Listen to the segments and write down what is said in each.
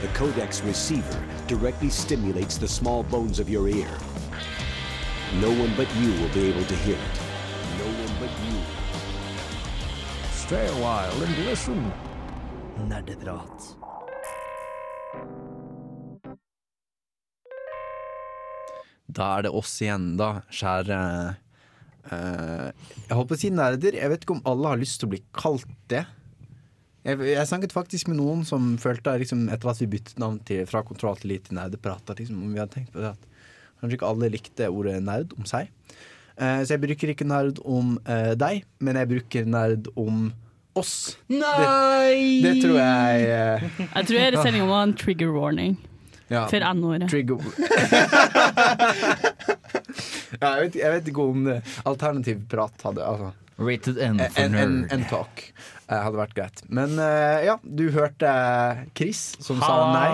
The codex receiver directly stimulates the small bones of your ear. No one but you will be able to hear it. No one but you. Stay a while and listen. Nerdeprat. Da er det oss igjen, da, kjære uh, Jeg holdt på å si nerder. Jeg vet ikke om alle har lyst til å bli kalt det. Jeg, jeg snakket faktisk med noen som følte liksom, etter at vi byttet navn til, fra Kontroll til lite Nerdeprat, liksom, om vi hadde tenkt på det at kanskje ikke alle likte ordet nerd om seg. Uh, så jeg bruker ikke nerd om uh, deg, men jeg bruker nerd om oss. Nei! Det tror jeg uh, Jeg tror hele sendinga var en trigger warning ja. for N-ordet. Trigger ja, jeg, vet, jeg vet ikke om det alternativ prat hadde altså. Rated N for En, en, nerd. en talk eh, hadde vært greit. Men eh, ja, du hørte Chris som sa nei.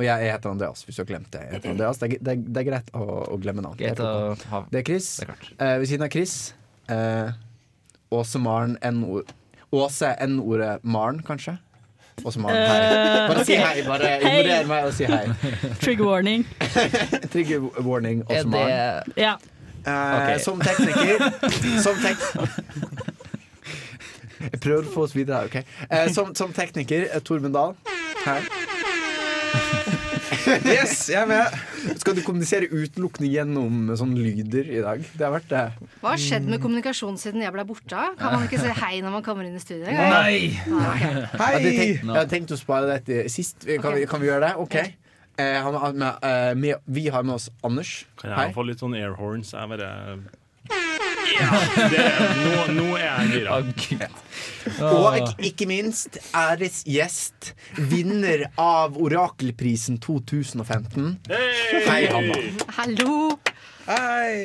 Og jeg heter Andreas, hvis du har glemt det. Jeg heter Andreas. Det, er, det, er, det er greit å, å glemme navn. Greit Det er ha Det er Chris. Det er klart. Eh, ved siden av Chris eh, Åse Maren N-ord Åse N-ordet Maren, kanskje? Åse Maren, hei. Eh, Bare si ok. hei. Bare Hei. ignorer meg og si hei. Trigger warning. Trigger warning, Åse Er det Maren. Ja. Eh, Ok. Som tekniker Som tek Jeg prøver å få oss videre her, OK? Eh, som, som tekniker, eh, Torben Dahl. Her. Yes, jeg er med. Skal du kommunisere utelukkende gjennom sånne lyder i dag? Det har vært det. Hva har skjedd med kommunikasjonen siden jeg ble borte? Kan man ikke si hei når man kommer inn i studio? Nei! Nei! Ok. Jeg hadde tenkt, å spare det til sist. Kan, vi, kan vi gjøre det? OK. Eh, han med, eh, med, vi har med oss Anders. Kan Hei. jeg få litt sånn airhorns? Jeg bare ja, det er, nå, nå er jeg gira. Og ikke, minst minst æresgjest, vinner av Orakelprisen 2015. Hei, Hanna. Hallo!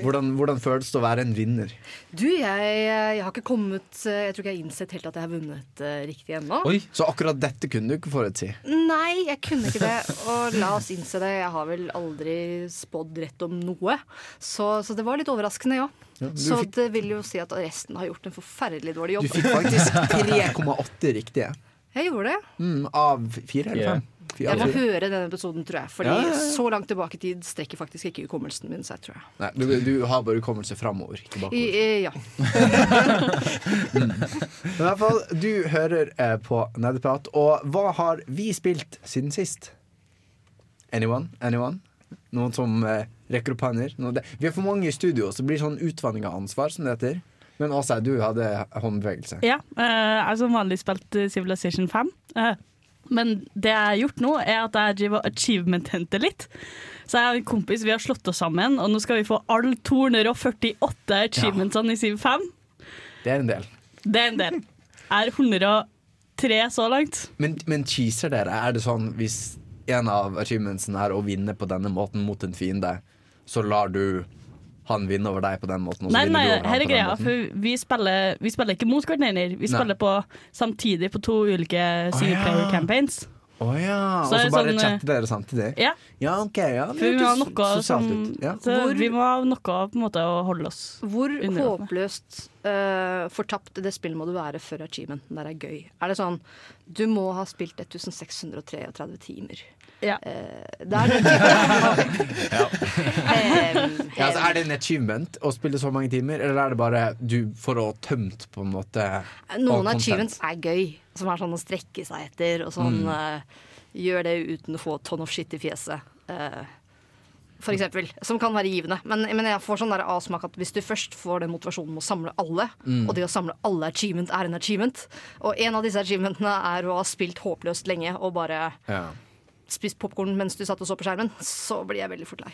Hvordan, hvordan føles det å være en vinner? Du, jeg, jeg har ikke kommet Jeg tror ikke jeg har innsett helt at jeg har vunnet uh, riktig ennå. Oi, Så akkurat dette kunne du ikke forutsi? Nei, jeg kunne ikke det. Og la oss innse det. Jeg har vel aldri spådd rett om noe. Så, så det var litt overraskende, ja. Ja, så fikk- det vil jo si at resten har gjort en forferdelig dårlig jobb. Du fikk faktisk 3,8 riktige. Jeg gjorde det. Mm, av fire eller fem? Fire Jeg må høre denne episoden, tror jeg. Fordi Ja, ja, ja. så langt tilbake i tid strekker faktisk ikke hukommelsen min seg, tror jeg. Nei, du, du har bare hukommelse framover, ikke bakover. i, ja. Men i hvert fall, du hører eh, på Nerdeprat, og hva har vi spilt siden sist? Anyone? Anyone? Noen som eh, rekker opp hender? Vi er for mange i studio, så det blir sånn utvanning av ansvar, som det heter. Men Åsa, du hadde håndbevegelse. Ja, eh, jeg har som vanlig spilt eh, Civilization 5. eh, men det jeg har gjort nå, er at jeg driver og achievement-henter litt. Så jeg og en kompis vi har slått oss sammen, og nå skal vi få alle 248 achievementsene i Siv 5. Det er en del. Det er en del. Jeg er 103 så langt. Men, men cheeser dere? Er det sånn hvis en av achievementsene er å vinne på denne måten mot en fiende, så lar du han vinner over deg på den måten? Og så Nei, nei, her er greia. For vi spiller, vi spiller ikke mot hverandre. Vi spiller på samtidig på to ulike singleplayer campaigns. Å ja. Og Så bare sånn, chatter dere samtidig? Ja. Ja, ok. Ja, For vi må ha noe som. Ja. Hvor- Vi må ha noe på en måte å holde oss Hvor Underholdende. håpløst uh, fortapt det spillet må du være før achievementen der er gøy? Er det sånn du må ha spilt 1633 timer? Ja. Eh, det er Em, Ja, altså, er det en achievement å spille så mange timer, eller er det bare du for å ha tømt på en måte Noen achievements er gøy, som er sånn å strekke seg etter, og sånn Mm. uh, gjør det uten å få ton of shit i fjeset. Uh, for eksempel. Som kan være givende. Men, men jeg får sånn der avsmak at hvis du først får den motivasjonen med å samle alle, Mm. og det å samle alle achievement er en achievement, og en av disse achievementene er å ha spilt håpløst lenge og bare Ja. Spist popkorn mens du satt og så på skjermen, så blir jeg veldig fort lei.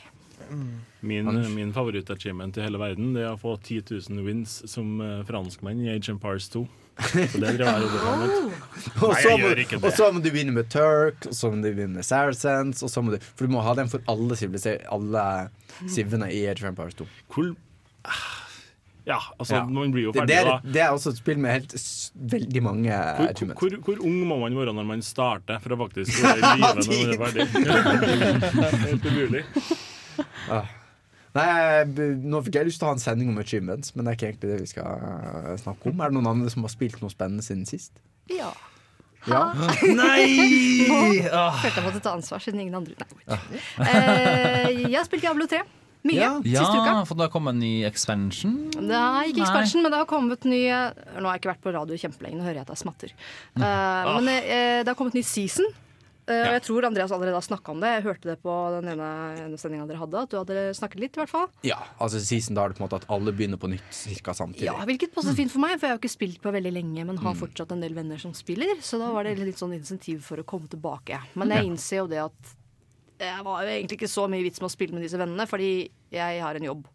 Min, min favoritt-achievement i hele verden Det er å få 10 000 wins som uh, franskmenn i Age Empires 2. Så det driver jeg og så må, og så må du vinne med Turk, og så må du vinne med Saracens, og så må du, for du må ha den for alle, alle sivene i Age of Empires 2. Hvor Ah, Ja, altså, Ja. man blir jo Det, ferdig det, er, da. det er også et spill med helt s- veldig mange Hvor, achievements. hvor, hvor ung må man være når man starter for å faktisk være i live når man er ferdig? Helt umulig. Ah. Nei, Nå fikk jeg lyst til å ha en sending om achievements, men det er ikke egentlig det vi skal uh, snakke om. Er det noen andre som har spilt noe spennende siden sist? Ja. Nei! Ah. Følte jeg måtte ta ansvar siden ingen andre Nei. Eh, jeg har spilt Diablo 3. Mye. Ja. Ja, uka. for det har kommet en ny expansion. Nei, ikke ikke Nei. expansion, men det har kommet ny Nå har jeg ikke vært på radio kjempelenge, nå hører jeg at jeg smatter. Mm. Uh, Ah. Men uh, det har kommet ny season. Eh, og jeg tror Andreas allerede har snakka om det. Jeg hørte det på den ene, ene sendinga dere hadde. At du hadde snakket litt, i hvert fall. Ja, altså season da er det på en måte at alle begynner på nytt ca. samtidig. Ja, Hvilket passer fint for meg, for jeg har jo ikke spilt på veldig lenge, men Mm. har fortsatt en del venner som spiller. Så da var det litt sånn insentiv for å komme tilbake. Men jeg innser jo det at jeg var jo egentlig ikke så mye vits med å spille med disse vennene, fordi jeg har en jobb.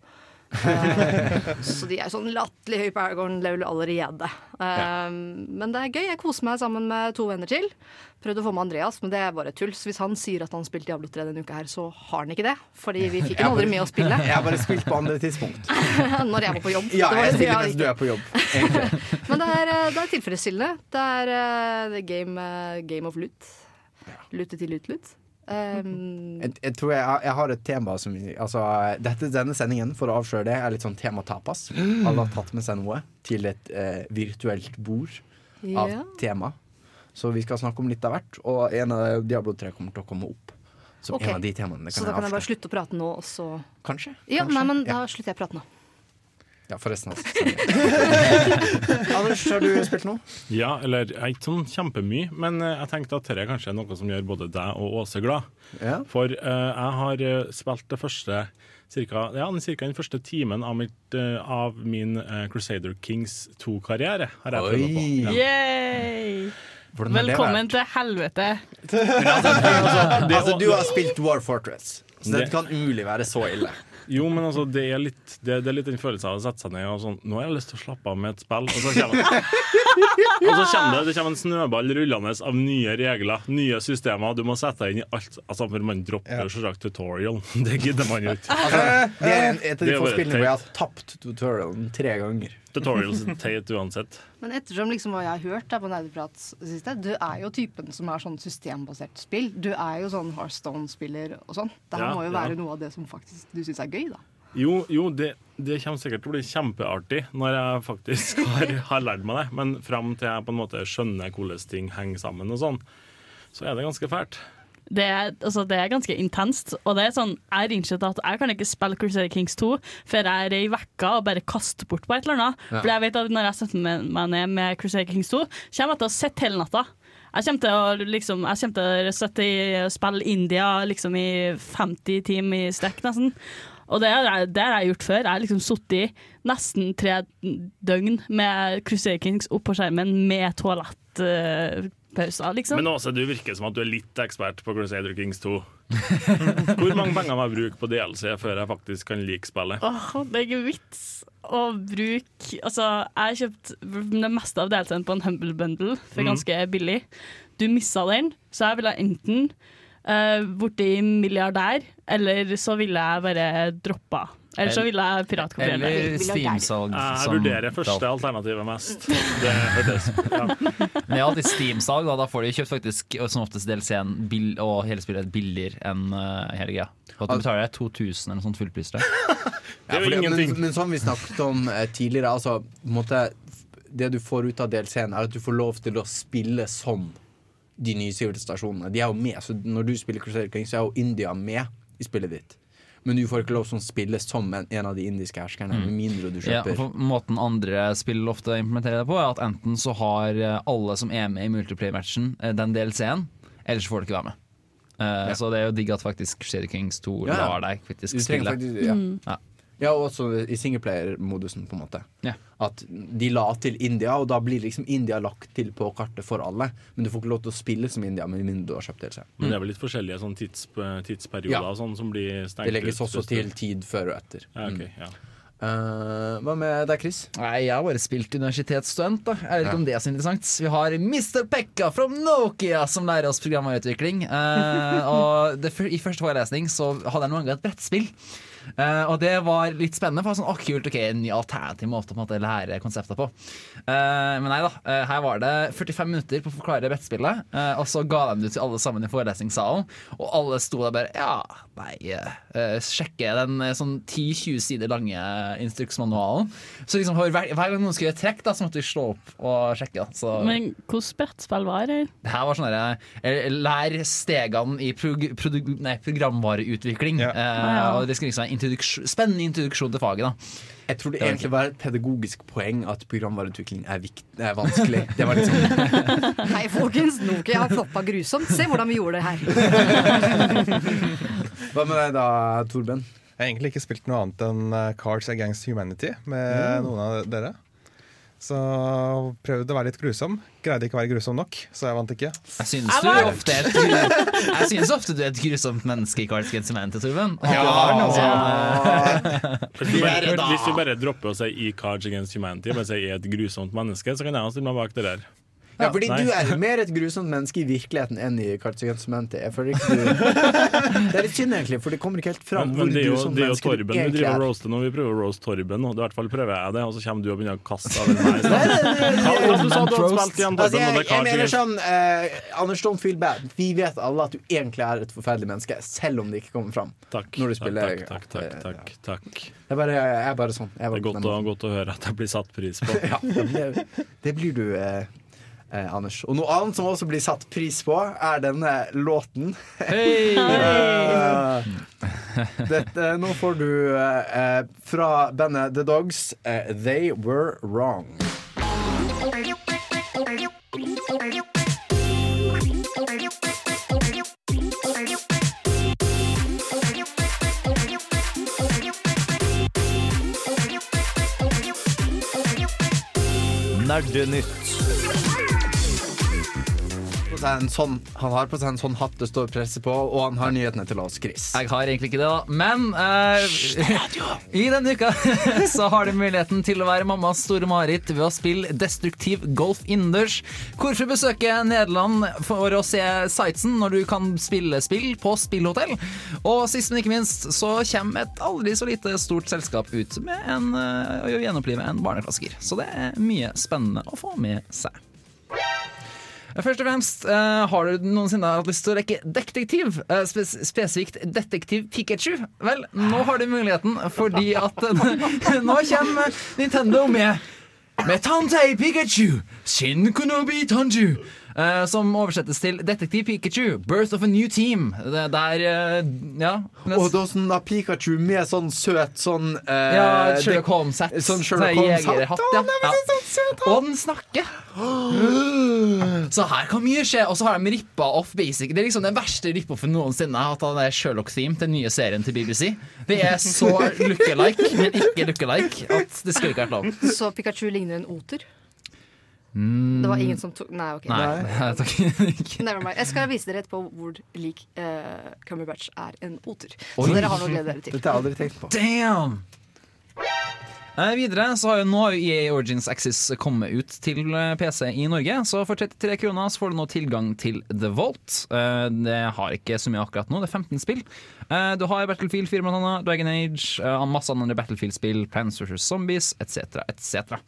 Eh, så de er sånn latterlig høy på Aragorn-level allerede. Eh, Men det er gøy. Jeg koser meg sammen med to venner til. Prøvde å få med Andreas, men det er bare tull. Så hvis han sier at han spilte Diablo 3 denne uka her, så har han ikke det. Fordi vi fikk ham aldri med å spille Jeg har bare spilt på andre tidspunkt. når jeg var på jobb. Ja, jeg spiller ja, mens du er på jobb. Men det er, eh, det er tilfredsstillende. Det er uh, game, game of loot. Lute til lut-lut. Um, Jeg, jeg tror jeg, jeg har et tema som Altså, dette, denne sendingen, for å avsløre det, er litt sånn tema tapas. Alle har tatt med seg noe til et eh, virtuelt bord av ja. tema. Så vi skal snakke om litt av hvert, og en av Diablo 3 kommer til å komme opp. Som okay. en av de temaene. Så da kan jeg bare slutte å prate nå, og så Kanskje? Ja, Kanskje? nei, men ja. da slutter jeg å prate nå. Ja, forresten. Altså. Anders, har du spilt noe? Ja, eller er ikke sånn kjempemye, men eh, jeg tenkte at dette kanskje er noe som gjør både deg og Åse glad. Ja. For uh, jeg har eh, spilt det første cirka, ja, cirka den første timen av, mitt, uh, av min uh, Crusader Kings 2-karriere. har jeg prøvd på. Ja. Yay! Velkommen til helvete. Altså, du har spilt War Fortress, så Det- det kan umulig være så ille. Jo, men altså, det er litt det, det er litt den følelsen av å sette seg ned og sånn Nå har jeg lyst til å slappe av med et spill, og så kommer, og så kommer det, det kommer en snøball rullende av nye regler, nye systemer. Du må sette deg inn i alt. Altså, man dropper jo selvsagt tutorial. Det gidder man jo ikke. Altså, det er en, et av de få spillene hvor jeg har tapt tutorialen tre ganger. Tutorials teit uansett. Men ettersom liksom hva jeg har hørt på Nerdeprat siste, du er jo typen som er sånn systembasert spill. Du er jo sånn Hearthstone-spiller og sånn. Det her Ja, må jo ja. være noe av det som faktisk du syns er gøy, da. Jo, jo det, det kommer sikkert til å bli kjempeartig når jeg faktisk har, har lært meg det. Men fram til jeg på en måte skjønner hvordan ting henger sammen og sånn, så er det ganske fælt. Det er, altså, det er ganske intenst. Og det er sånn, jeg har innsett at jeg kan ikke spille Crusader Kings 2 før jeg er i vekka og bare kaster bort på et eller annet. Ja. For jeg vet at når jeg setter meg ned med Crusader Kings 2, kommer jeg til å sitte hele natta. Jeg kommer til å, liksom, jeg kommer til å sitte i, spille India liksom, i 50 timer i strekk, nesten. Og det har jeg, det har jeg gjort før. Jeg har liksom sittet i nesten tre døgn med Crusader Kings opp på skjermen med toalettpauser, liksom. Men Åse, du virker som at du er litt ekspert på Crusader Kings 2. Hvor mange penger må jeg bruke på DLC før jeg faktisk kan like spillet? Åh, det er ikke vits å bruke Altså, jeg har kjøpt det meste av DLC-en på en Humble Bundle for Mm. ganske billig. Du missa den, så jeg ville enten uh, blitt milliardær, eller så ville jeg bare droppa. Eller så ville jeg piratkopiert det. Eller Steam-salg. Jeg vurderer første alternativet mest. Det hørtes ja. Men ja, til Steam-salg, da, da får de kjøpt faktisk som oftest DLC-en og hele spillet billigere enn uh, hele greia. At du betaler 2000 eller noe sånt fullpris. er for ingenting. Men, men som vi snakket om eh, tidligere, altså måtte, Det du får ut av DLC-en, er at du får lov til å spille som de nye sivilisasjonene. De er jo med, så Når du spiller Crusader Kings, så er jo India med i spillet ditt. Men du får ikke lov til å spille som en, en av de indiske herskerne, med mindre du Ja, kjøper for måten andre spill ofte implementerer det på, er at enten så har eh, alle som er med i multiplayer-matchen, eh, den DLC-en, eller så får du ikke være med. Eh, Så det er jo digg at faktisk Shady Kings 2 Ja. lar deg faktisk spille. faktisk, ja. Ja. Ja, og også i singleplayer-modusen, på en måte. Ja. At de la til India, og da blir liksom India lagt til på kartet for alle. Men du får ikke lov til å spille som India med mindre du har kjøpt DLC. Men det er vel litt forskjellige sånn tids, tidsperioder Ja. sånn som blir stengt Det legges ut også til tid før og etter. Ja, ok, Mm. ja. Uh, hva med deg, Chris? Nei, jeg har bare spilt universitetsstudent, da. Jeg vet ikke om det er så interessant. Vi har Mr. Pekka fra Nokia som lærer oss programvareutvikling. Uh, og det, I første forelesning så hadde jeg noen ganger et brettspill. Eh, og det var litt spennende, for sånn, oh, kult, ok, en ny alternativ måte å lære konseptet på. Uh, men nei da, Uh, her var det 45 minutter på å forklare brettspillet, og så ga de det ut til alle sammen i forelesningssalen, og alle sto der bare ja, nei, uh, sjekke den eh, sånn 10-20 sider lange instruksmanualen. Så liksom hver, hver gang noen skulle gjøre trekk, da, så måtte vi slå opp og sjekke. Da. Så Men hvordan brettspill var det? det her var sånn derre eh, Lær stegene i prog produ nei, programvareutvikling. Ja. Eh, ja. og det skulle liksom være introduksjon, spennende introduksjon til faget. da Jeg tror det egentlig var et pedagogisk poeng at programvareutvikling er, er vanskelig. Det var liksom Nei, folkens, Nokia har floppa grusomt. Se hvordan vi gjorde det her. Hva med deg da, Torben? Jeg har egentlig ikke spilt noe annet enn eh, Cards Against Humanity med noen av dere. Så prøvde å være litt grusom. Greide ikke å være grusom nok, så jeg vant ikke. Jeg syns, Jeg du ofte er et, jeg syns ofte du er et grusomt menneske i Cards Against Humanity, Torben. Ja, Ja, sånn, Hvis du, bare, hvis du bare dropper å si i Cards Against Humanity, bare si 'er et grusomt menneske', så kan jeg stille meg bak det der. Ja, fordi Nei. du er jo mer et grusomt menneske i virkeligheten enn i du Det er litt synd, egentlig, for det kommer ikke helt fram Men, men det er jo, det er jo Torben vi driver og er. roaster nå. Vi prøver å roaste Torben og I hvert fall prøver jeg det, og så kommer du og begynner å kaste over meg. i stedet. Hva hva du sa du hadde spilt igjen, Altså, jeg, er mener sånn eh, Anders, don't feel bad. Vi vet alle at du egentlig er et forferdelig menneske, selv om det ikke kommer fram. Takk. når du spiller- Takk, takk, takk. takk, takk. Det er bare, jeg er bare sånn. Jeg er Det er godt å, godt å høre at jeg blir satt pris på. Ja, det, det blir du, eh, eh, Anders. Og noe annet som også blir satt pris på, er denne låten. Hei! Eh, dette, nå får du eh, eh, fra bandet The Dogs, eh, 'They Were Wrong'. Nerdenytt. På seg en sånn, han har på seg en sånn hatt det står presse på, og han har nyhetene til oss, Chris. Jeg har egentlig ikke det, da. Men uh, i denne uka så har du muligheten til å være mammas store mareritt ved å spille destruktiv golf innendørs. Hvorfor besøke Nederland for å se sightsen når du kan spille spill på spillhotell? Og sist, men ikke minst, så kommer et aldri så lite stort selskap ut med en, eh, å gjenopplive en barneklassiker. Så det er mye spennende å få med seg. Først og fremst, uh, har du noensinne hatt lyst til å rekke detektiv? Uh, spes spesifikt detektiv Pikachu? Vel, nå har du muligheten, fordi at eh, nå kommer Nintendo med med Tantei Pikachu, Shin Kunobi Tanju. Eh, som oversettes til Detektiv Pikachu, Birth of a New Team. Det der uh, Ja. Og da sånn da Pikachu med sånn søt sånn uh, ja, Sherlock Holmes-hatt. Sånn Sherlock Sånn Holmes-hatt. ja. ja. sånn. Og den snakker. Så her kan mye skje. Og så har de rippa off basic. Det er liksom den verste rip-offen noensinne. At han er Sherlock-theme, den nye serien til BBC. Det er så look-alike, men ikke look-alike, at det skulle ikke vært lov. Så Pikachu ligner en oter? Det var ingen som tok Nei, OK. Nei, jeg takk. Never mind. Jeg skal vise dere etterpå hvor lik uh, Cumberbatch er en oter. Så dere har noe å glede dere til. Dette har jeg aldri tenkt på. Damn! Eh, videre så har jo nå EA Origins Axis kommet ut til eh, PC i Norge. Så for 33 kroner så får du nå tilgang til The Vault. Eh, det har ikke så mye akkurat nå, det er 15 spill. Eh, du har Battlefield 4 blant annet, Dragon Age, eh, masse andre Battlefield-spill, Plans vs. Zombies etc. etc.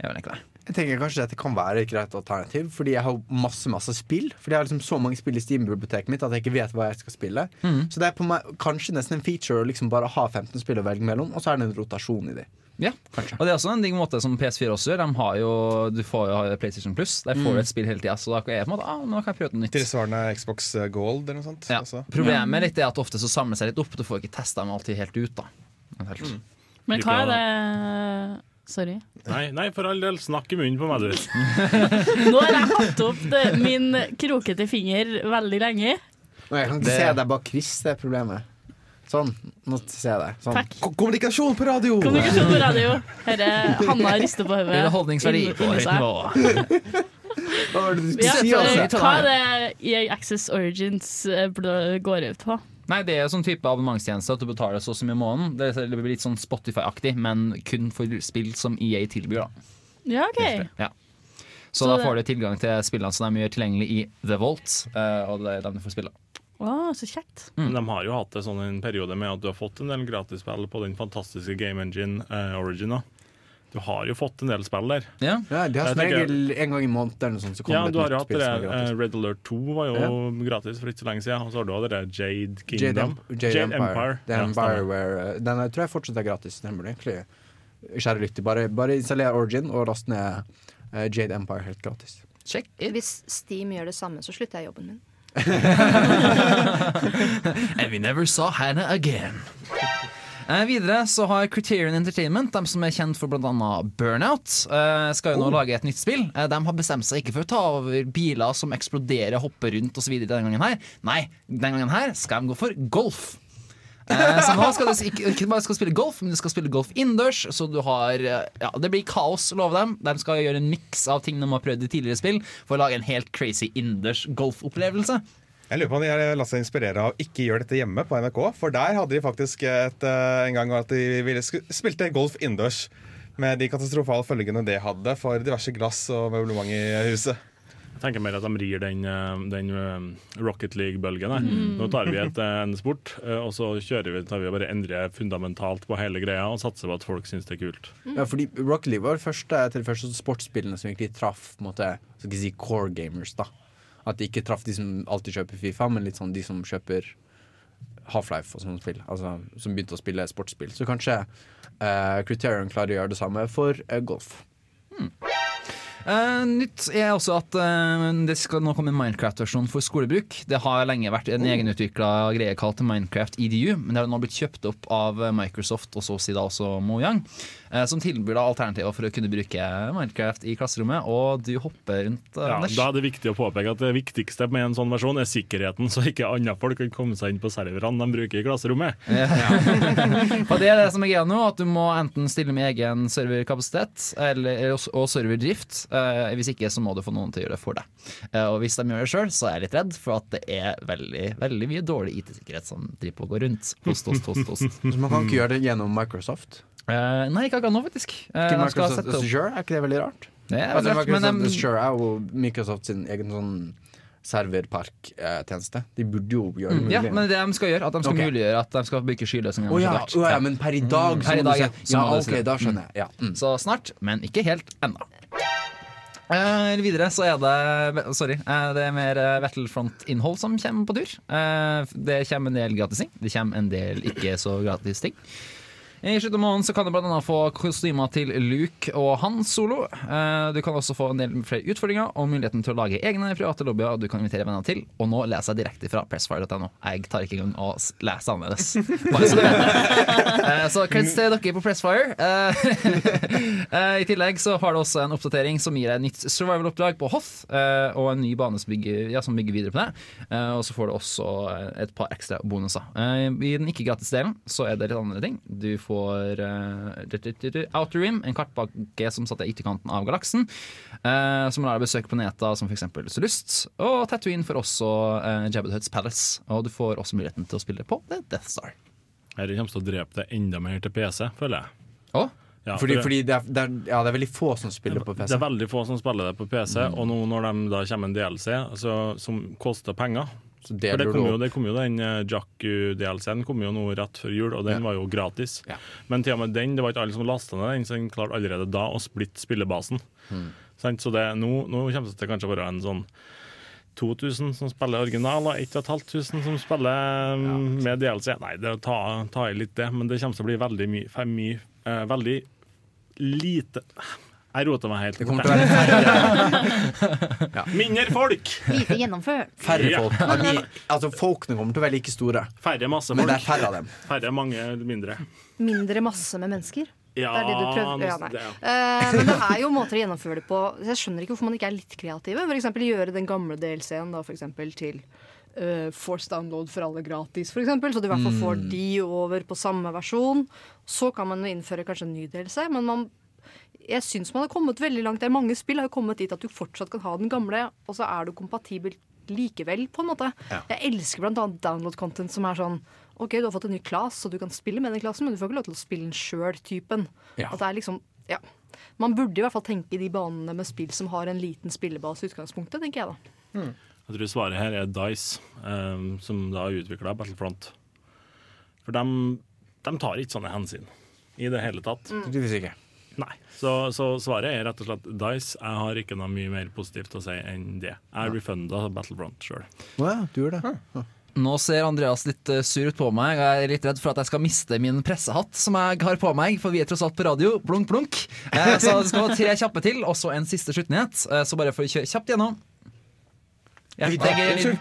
Jeg vet ikke det. Jeg tenker kanskje dette kan være et greit alternativ, fordi jeg har masse masse spill. Fordi jeg har liksom så mange spill i Steam-biblioteket mitt at jeg ikke vet hva jeg skal spille. Så det er på meg kanskje nesten en feature å liksom bare ha 15 spill å velge mellom, og så er det en rotasjon i de. Ja, kanskje. og det er også en digg måte som PS4 også gjør. De har jo, du får jo PlayStation Plus. Der får du et spill hele tida. Så da er jeg på en måte, ah, nå kan jeg prøve noe nytt. Tilsvarende Xbox Gold eller noe sånt. Ja. også. Problemet litt er at ofte så samler seg litt opp. Du får ikke testa dem alltid helt ut. da helt. Men hva er det Sorry. Nei, nei, for all del, snakk i munnen på meg, du. Nå har jeg hatt opp det, min krokete finger veldig lenge. Og jeg kan ikke Det- se deg bak Chris, det er problemet. Sånn, nå ser jeg deg. Sånn. Takk. Ko- Kommunikasjon på radio! Kommunikasjon på radio. Herre, Hanna rister på hodet. Underholdningsverdi Inni- på inni høyt seg. nivå. Hva var det du skulle Ja, si, for, altså? hva er det EA Access Origins eh, går ut på? Nei, Det er sånn type abonnementstjeneste at du betaler så og så mye i måneden. Det blir litt sånn Spotify-aktig, men kun for spill som EA tilbyr. da Ja, OK. ja. Så, Så da får du tilgang til spillene som de gjør tilgjengelig i The Vault, eh, og det er dem du får spille. Wow, så kjekt. Mm. de har jo hatt det sånn en periode med at du har fått en del gratisspill på den fantastiske Game Engine eh, Origin. da. Du har jo fått en del spill der. Ja. Ja, de har som regel en gang i måneden sånt, så Ja, du har jo hatt det eh, Red Alert 2 var jo gratis for ikke så lenge siden. Og så har du hatt det der Jade Jade, Kingdom. Jade Empire. Det er Ja, en stemmer. Eh, den tror jeg fortsatt er gratis. Den burde egentlig Kjære lytter, bare, bare installer Origin og last ned uh, Jade Empire helt gratis. Check it. Hvis Steam gjør det samme, så slutter jeg jobben min. And we never saw Hannah again. Eh, videre så har Criterion Entertainment, de som er kjent for bl.a. Burnout, eh, skal jo nå lage et nytt spill. Eh, de har bestemt seg ikke for å ta over biler som eksploderer, hopper rundt osv. denne gangen her. Nei, denne gangen her skal de gå for golf. Eh, så nå skal du ikke, ikke bare skal spille golf, men du skal spille golf innendørs. Så du har eh, Ja, det blir kaos, lover dem. De skal gjøre en miks av ting de har prøvd i tidligere spill, for å lage en helt crazy innendørs golfopplevelse. Jeg lurer på om de har latt seg inspirere av ikke gjør dette hjemme på NRK. For der hadde de faktisk et, eh, en gang at de spilte golf innendørs. Med de katastrofale følgene det hadde for diverse glass og møblement i huset. Jeg tenker mer at de rir den, eh, den eh, Rocket League-bølgen. Mm. Nå tar vi et, en sport, og så kjører vi, tar vi og bare endrer fundamentalt på hele greia og satser på at folk syns det er kult. Ja, fordi Rocket League var det første, et av første sportsspillene som egentlig traff på måte, skal si core gamers. da At det ikke traff de som alltid kjøper Fifa, men litt sånn de som kjøper Half-Life og sånne spill. Altså som begynte å spille sportsspill. Så kanskje eh, Criterion klarer å gjøre det samme for eh, golf. Eh, nytt er også at uh, det skal nå komme en Minecraft-versjon for skolebruk. Det har lenge vært en egenutvikla greie kalt Minecraft EDU, men det har nå blitt kjøpt opp av Microsoft og så å si da også Mojang, uh, som tilbyr da alternativer for å kunne bruke Minecraft i klasserommet, og du hopper rundt. Ja, Anders. da er det viktig å påpeke at det viktigste med en sånn versjon er sikkerheten, så ikke andre folk kan komme seg inn på serverne de bruker i klasserommet. Og det er det som er greia nå, at du må enten stille med egen serverkapasitet eller, og serverdrift. Eh, hvis ikke så må du få noen til å gjøre det for deg. Uh, og hvis de gjør det sjøl, så er jeg litt redd for at det er veldig, veldig mye dårlig IT-sikkerhet som driver på å gå rundt. Host, host, host, host. Så man kan ikke gjøre det gjennom Microsoft. Uh, nei, ikke akkurat nå, faktisk. Ikke Microsoft Azure, er ikke det veldig rart? Det er Altså, veldig rart, men de- Azure er jo Microsoft sin egen sånn serverparktjeneste. De burde jo gjøre det Mm, mulig. ja, men det de skal gjøre, at de skal okay. muliggjøre at de skal bruke skyløsninger. Oh, ja, oh, ja, men per i dag Mm, så per i dag, ja. Så må du si ok, det. da skjønner jeg. Ja. Mm. Så snart, men ikke helt ennå. Eh, videre så er det Sorry, uh, det er mer uh, Battlefront-innhold som kommer på tur. Det kommer en del gratis ting. Det kommer en del ikke så gratis ting. I slutten av måneden så kan du annet få kostymer til Luke og Han Solo. Eh, Du kan også få en del flere utfordringer og muligheten til å lage egne private lobbyer du kan invitere venner til. Og nå leser jeg direkte fra pressfire.no. Jeg tar ikke engang å lese annerledes. Bare så du vet. Eh, Så creds til dere på Pressfire. Eh, I tillegg så har du også en oppdatering som gir deg et nytt survival-oppdrag på Hoth, og en ny bane som bygger, ja, som bygger videre på det. Og så får du også et par ekstra bonuser. I den ikke-gratis-delen så er det litt andre ting. Du får uh, Outer Rim, en kartpakke som satt i ytterkanten av galaksen, eh, som lar deg besøke planeter som f.eks. Solust. Og Tatooine får også uh, Jabba the Hutts Palace, og du får også muligheten til å spille på The Death Star. Dette kommer til å drepe det enda mer til PC, føler jeg. Å? Ja, Fordi, for det- fordi det, er, det, er, ja, det er veldig få som spiller på PC. Det er veldig få som spiller det på PC, Mm. og nå når de da kommer en DLC altså, som koster penger Så For det kom, jo, det kom jo den eh, Jakku-DLC-en kom jo nå rett før jul, og den Ja. var jo gratis. Ja. Men til og med den, det var ikke alle som lasta ned den, så den klarte allerede da å splitte spillebasen. Mm. Så det, nå, nå kommer det til kanskje å være en sånn 2000 som spiller original, og 1500 som spiller ja, med DLC. Nei, det ta, ta i litt det, men det kommer til å bli veldig mye, for eh, Veldig lite Jeg rota meg helt Det kommer bort. færre, Mindre folk! Lite gjennomført. færre folk. Ja, de, altså, folkene kommer til å være like store, Færre masse men det er færre av dem. Færre mange mindre. Mindre masse med mennesker. Ja, Det er det du prøver ja, nei. det, ja. Eh, Men det er jo måter å gjennomføre det på. Jeg skjønner ikke hvorfor man ikke er litt kreative. Eksempel gjøre den gamle DLC-en da, for eksempel, til uh, Force download for alle gratis, f.eks. Så du i hvert fall får de over på samme versjon. Så kan man jo innføre kanskje en ny DLC, men man jeg syns man har kommet veldig langt. Det er Mange spill har jo kommet dit at du fortsatt kan ha den gamle, og så er du kompatibel likevel, på en måte. Jeg elsker blant annet download-content som er sånn OK, du har fått en ny class, så du kan spille med den klassen, men du får ikke lov til å spille den sjøl-typen. Ja. At det er liksom Ja. Man burde i hvert fall tenke i de banene med spill som har en liten spillebase i utgangspunktet, tenker jeg da. Jeg tror svaret her er Dice, um, som da har utvikla Battlefront. For de, tar ikke sånne hensyn i det hele tatt. Mm. Nei. Så, så svaret er rett og slett Dice. Jeg har ikke noe mye mer positivt å si enn det. Jeg refunda Battlefront sjøl. Oh, ja, du gjør det. Nå ser Andreas litt eh, sur ut på meg. Jeg er litt redd for at jeg skal miste min pressehatt som jeg har på meg, for vi er tross alt på radio. Blunk, blunk. Eh, Så det skal være tre kjappe til, og så en siste sluttnyhet. Eh, Så bare for å kjøre kjapt gjennom. Ja, det,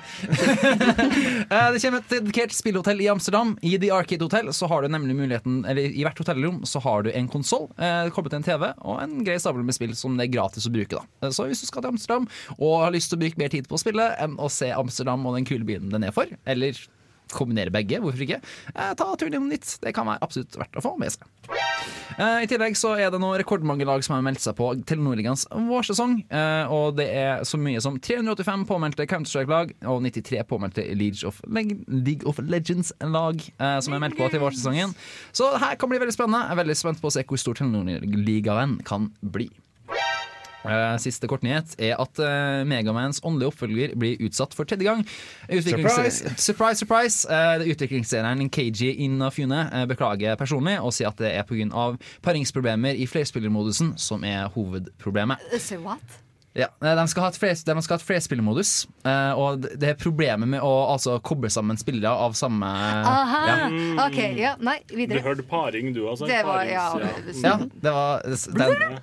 Eh, det kommer et dedikert spillhotell i Amsterdam. I The Arcade Hotel så har du nemlig muligheten Eller i hvert hotellrom så har du en konsoll eh, koblet til en TV og en grei stabel med spill som det er gratis å bruke. da Eh, Så hvis du skal til Amsterdam og har lyst til å bruke mer tid på å spille enn å se Amsterdam og den kule byen den er for, eller kombinere begge, hvorfor ikke, eh, ta turen innom nytt. Det kan være absolutt verdt å få med seg. Eh, I tillegg så er det nå rekordmange lag som har meldt seg på Telenor-ligaens vårsesong. eh, Og det er så mye som 385 påmeldte Counter-Strike-lag og 93 påmeldte League of, Legends-lag eh, som er meldt på til vårsesongen. Så her kan bli veldig spennende. Jeg er veldig spent på å se hvor stor Telenor-ligaen kan bli. Eh, Siste kortnyhet er at uh, Megamans åndelige oppfølger blir utsatt for tredje gang. Surprise! surprise! surprise Utviklingsserien KG Inafune beklager personlig og sier at det er pga. paringsproblemer i flerspillermodusen som er hovedproblemet. Say what? Ja, eh, de skal ha et, flers, de skal ha et flerspillermodus, eh, og det- er problemet med å altså, koble sammen spillere av samme Aha! ja. OK, ja, nei, videre Du hørte paring, du altså? Det var ja, Parings, Ja, det var den.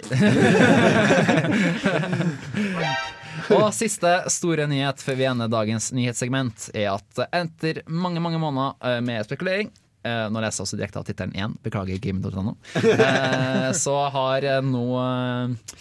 Og siste store nyhet før vi ender dagens nyhetssegment, er at etter mange mange måneder eh, med spekulering eh, Nå leser jeg også direkte av tittelen 1, beklager game.no. Eh, så har jeg nå eh,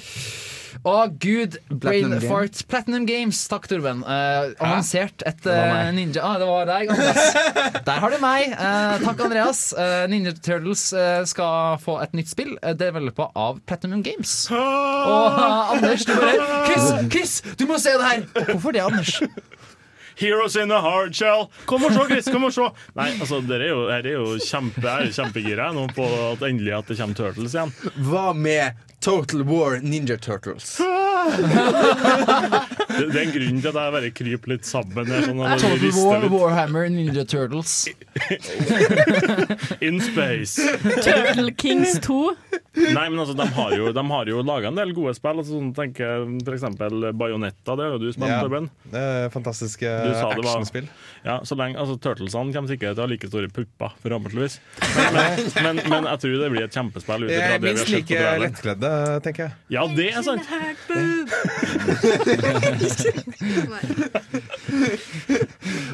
oh, gud, brain Platinum. Platinum Games, takk Torben. Uh, annonsert et eh, meg. ninja Ah, det var deg, Andreas. Der har du meg. Uh, takk, Andreas. Eh, Ninja Turtles eh, skal få et nytt spill. Uh, Developa av Platinum Games. Og eh, Anders, du bare Chris, Chris, du må se det her! Hvorfor det, Anders? Heroes in a hard shell. Kom og se, Chris! kom og se Nei, altså, dere er jo, dere er jo kjempe, jeg er jo kjempegira nå på at endelig at det kommer Turtles igjen. Hva med Total War Ninja Turtles? Det, det er en grunn til at jeg bare kryper litt sammen. Sånn, Total War litt. Warhammer Ninja Turtles. In space. Turtle Kings 2. Nei, men altså, De har jo, de har jo laga en del gode spill. Altså, sånn, tenker F.eks. eksempel Bajonetta. Det har jo du spilt, Ja. Torben. Eh, fantastiske actionspill. Ja, så lenge, altså Turtlesene kommer sikkert til å ha like store pupper, forhåpentligvis. Men, men, men, men jeg tror det blir et kjempespill. Ut ifra er det vi har minst sett på like traileren. Lettkledde, tenker jeg. Ja, det er sant!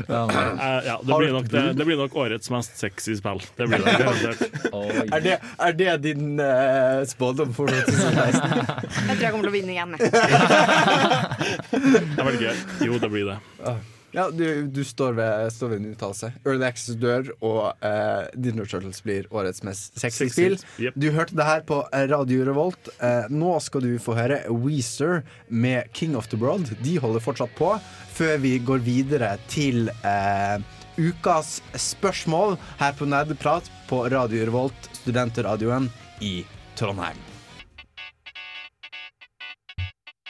Eh, ja, det, blir nok, det, det blir nok årets mest sexy spill. Det blir det. Er det, er det din uh, spådom for 2016? Jeg tror jeg kommer til å vinne igjen. jeg. veldig gøy Jo, det blir det. Ja, du, du står ved, står ved en uttalelse. Early Access dør, og uh, Dinner Turtles blir årets mest sexy Sexy, spill. yep. Du hørte det her på Radio Revolt. Uh, nå skal du få høre Weezer med King of the World. De holder fortsatt på, før vi går videre til uh, ukas spørsmål her på Nerdeprat på Radio Revolt, studentradioen i Trondheim.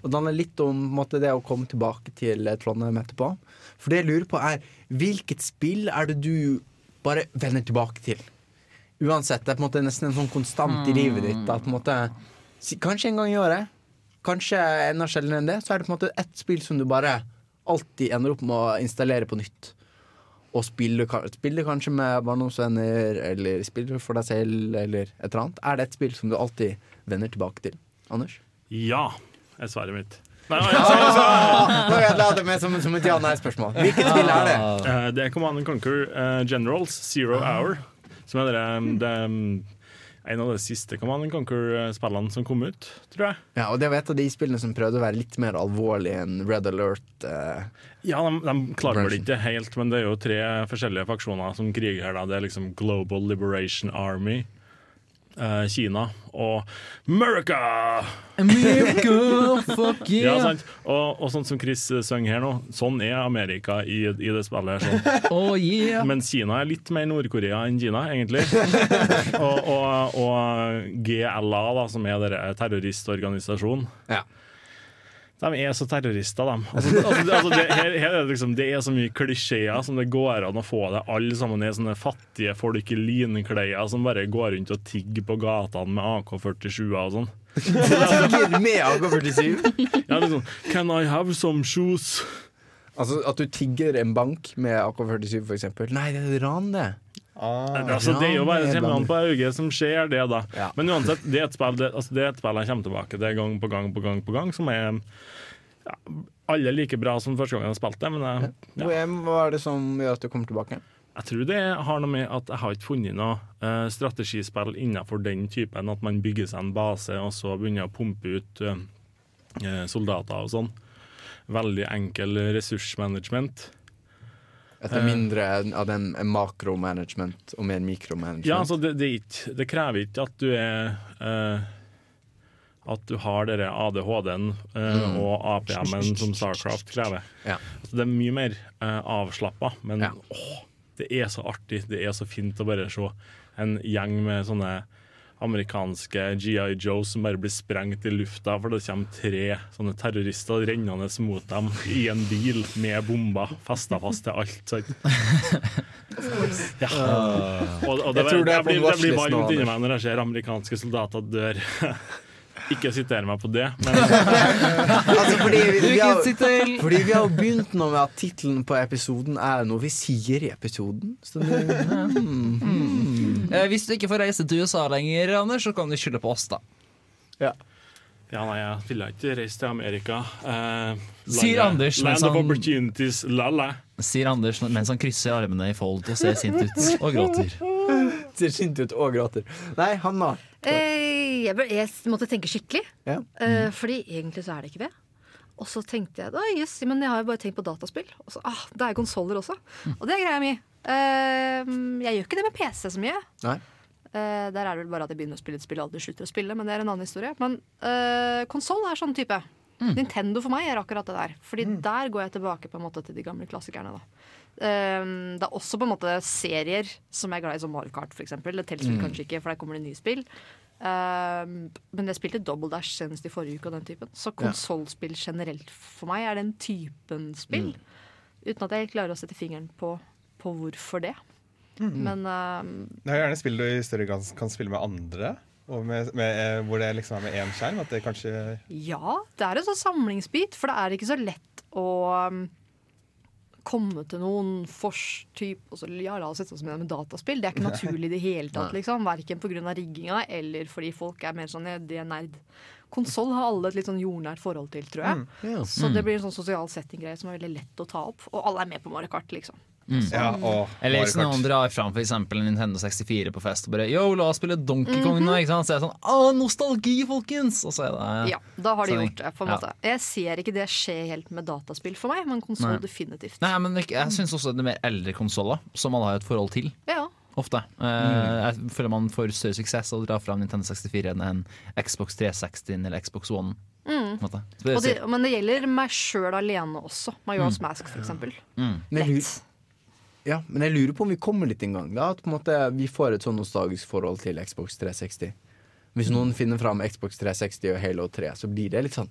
Og det handler litt om måte, det å komme tilbake til eh, Trondheim etterpå. For det jeg lurer på er hvilket spill er det du bare vender tilbake til? Uansett. Det er på en måte nesten en sånn konstant i livet ditt. At på en måte, kanskje en gang i året, kanskje enda sjeldnere enn det, så er det på en måte ett spill som du bare alltid ender opp med å installere på nytt og spille, spille kanskje med barndomsvenner, eller spille for deg selv, eller et eller annet. Er det et spill som du alltid vender tilbake til? Anders? Ja, er svaret mitt. Nei, nei, jeg sa- Nå jeg det med som, som et ja-nei-spørsmål. Hvilket spill er det? Eh, det er Command and Conquer eh, Generals Zero Hour. Som er det, det en av de siste Command and Conquer-spillene som kom ut, tror jeg. Ja, og det var et av de spillene som prøvde å være litt mer alvorlig enn Red Alert. eh. Ja, de, de klarer vel ikke helt, men det er jo tre forskjellige faksjoner som kriger her. da. Det er liksom Global Liberation Army, eh, Kina og America! America, fuck yeah! Ja, sant? Og, og sånn som Chris eh, synger her nå, sånn er Amerika i, i det spillet. her, Sånn. Oh yeah! Men Kina er litt mer Nord-Korea enn Kina, egentlig. og, og, og GLA, da, som er deres terroristorganisasjon, Ja. De er så terrorister, de. Altså, altså, det- altså, det, her, her er liksom, det er så mye klisjeer som det går an å få det. Alle sammen er sånne fattige folk i linklær som bare går rundt og tigger på gatene med AK-47 og sånn. Med AK-47. Ja, liksom, Can I have some shoes? Altså At du tigger en bank med AK-47, for eksempel. Nei, det er ran, det. Altså, det er jo bare an på øyet som skjer det, da. Ja. Men uansett, det er et spill det, altså, det er et spill jeg kommer tilbake til gang på gang på gang, på gang som er ja, alle like bra som første gang jeg har spilt det. Men jeg, ja, Hva er det som gjør at du kommer tilbake? jeg tror det har noe med at jeg har ikke funnet noe uh, strategispill innenfor den typen. At man bygger seg en base og så begynner å pumpe ut eh, eh, soldater og sånn. Veldig enkel ressursmanagement. Etter mindre av den makromanagement og mer mikromanagement? Ja, altså det, det, ikke, det krever ikke at du er eh, At du har dere ADHD-en eh, Mm. og APM-en som Starcraft krever. Ja. Altså det er mye mer uh, avslappa, men Ja. åh, det er så artig. Det er så fint å bare se en gjeng med sånne amerikanske GI Joes som bare blir sprengt i lufta for det kommer tre sånne terrorister rennende mot dem i en bil med bomber festa fast til alt. Ja. Og, og det, Jeg tror det jeg blir, det blir varmt inni meg når jeg ser amerikanske soldater dør. Ikke siter meg på det, men Altså, fordi, vi, vi har, fordi vi har jo begynt nå med at tittelen på episoden er noe vi sier i episoden. Så det, mm, mm. Eh, Hvis du ikke får reise til USA lenger, Anders, så kan du skylde på oss, da. Ja, nei, jeg ville ikke reise til Amerika. Eh, Sier landet- Anders mens Land of han- opportunities, lalla. Sier Anders mens han krysser armene i fold og ser sint ut og gråter. Ser sint ut og gråter. Nei, Hanna. Eh, jeg, jeg måtte tenke skikkelig. Ja. Eh, fordi egentlig så er det ikke det. Og så tenkte jeg da, yes, men jeg har jo bare tenkt på dataspill. Og så, ah, det er konsoller også. Og det er greia mi. Eh, jeg gjør ikke det med PC så mye. Nei. Eh, der er det vel bare at jeg begynner å spille et spill og aldri slutter å spille. Men det er en annen historie. Men uh, konsoll er sånn type. Nintendo for meg er akkurat det der. Fordi der går jeg tilbake på en måte til de gamle klassikerne. da Eh, Det er også på en måte serier som jeg er glad i, som Mario Kart eksempel. Det teller mm. kanskje ikke, for der kommer det nye spill. Eh, men jeg spilte Double Dash senest i forrige uke. og den typen Så konsollspill generelt for meg er den typen spill. Uten at jeg klarer å sette fingeren på, på hvorfor det. Men eh, Det er gjerne spill du i større grad kan spille med andre. Og med, med, eh, hvor det liksom er med én skjerm. At det kanskje Ja, det er en sånn samlingsbit, for det er ikke så lett å um, komme til noen forstyp og så, ja, la oss sette oss med med dataspill. Det er ikke naturlig i det hele tatt, liksom. Verken pga. rigginga eller fordi folk er mer sånn de er nerd. Konsoll har alle et litt sånn jordnært forhold til, tror jeg. Ja. Så det blir en sånn sosial setting-greie som er veldig lett å ta opp. Og alle er med på Mario Kart, liksom. Ja, og Eller hvis noen drar fram eksempel Nintendo 64 på fest og bare Yo, la oss spille Donkey Kong nå, ikke sant? Så er det sånn Å, nostalgi, folkens! Og så er det Ja, da har de Sånn, gjort det, på en ja. måte. Jeg ser ikke det skje helt med dataspill for meg, men konsoll definitivt. Nei, men jeg syns også det er mer eldre konsoller som alle har et forhold til. Ja. Ofte. Mm. jeg føler man får større suksess av å dra fram Nintendo 64 enn en Xbox 360 eller Xbox One. Så det Og det, men det gjelder meg sjøl alene også. Majora's Mask. Mm. Men jeg, lurer, Lett. Ja, men jeg lurer på om vi kommer dit en gang. Da, at på en måte vi får et sånn nostalgisk forhold til Xbox 360. Hvis noen finner fram Xbox 360 og Halo 3, så blir det litt sånn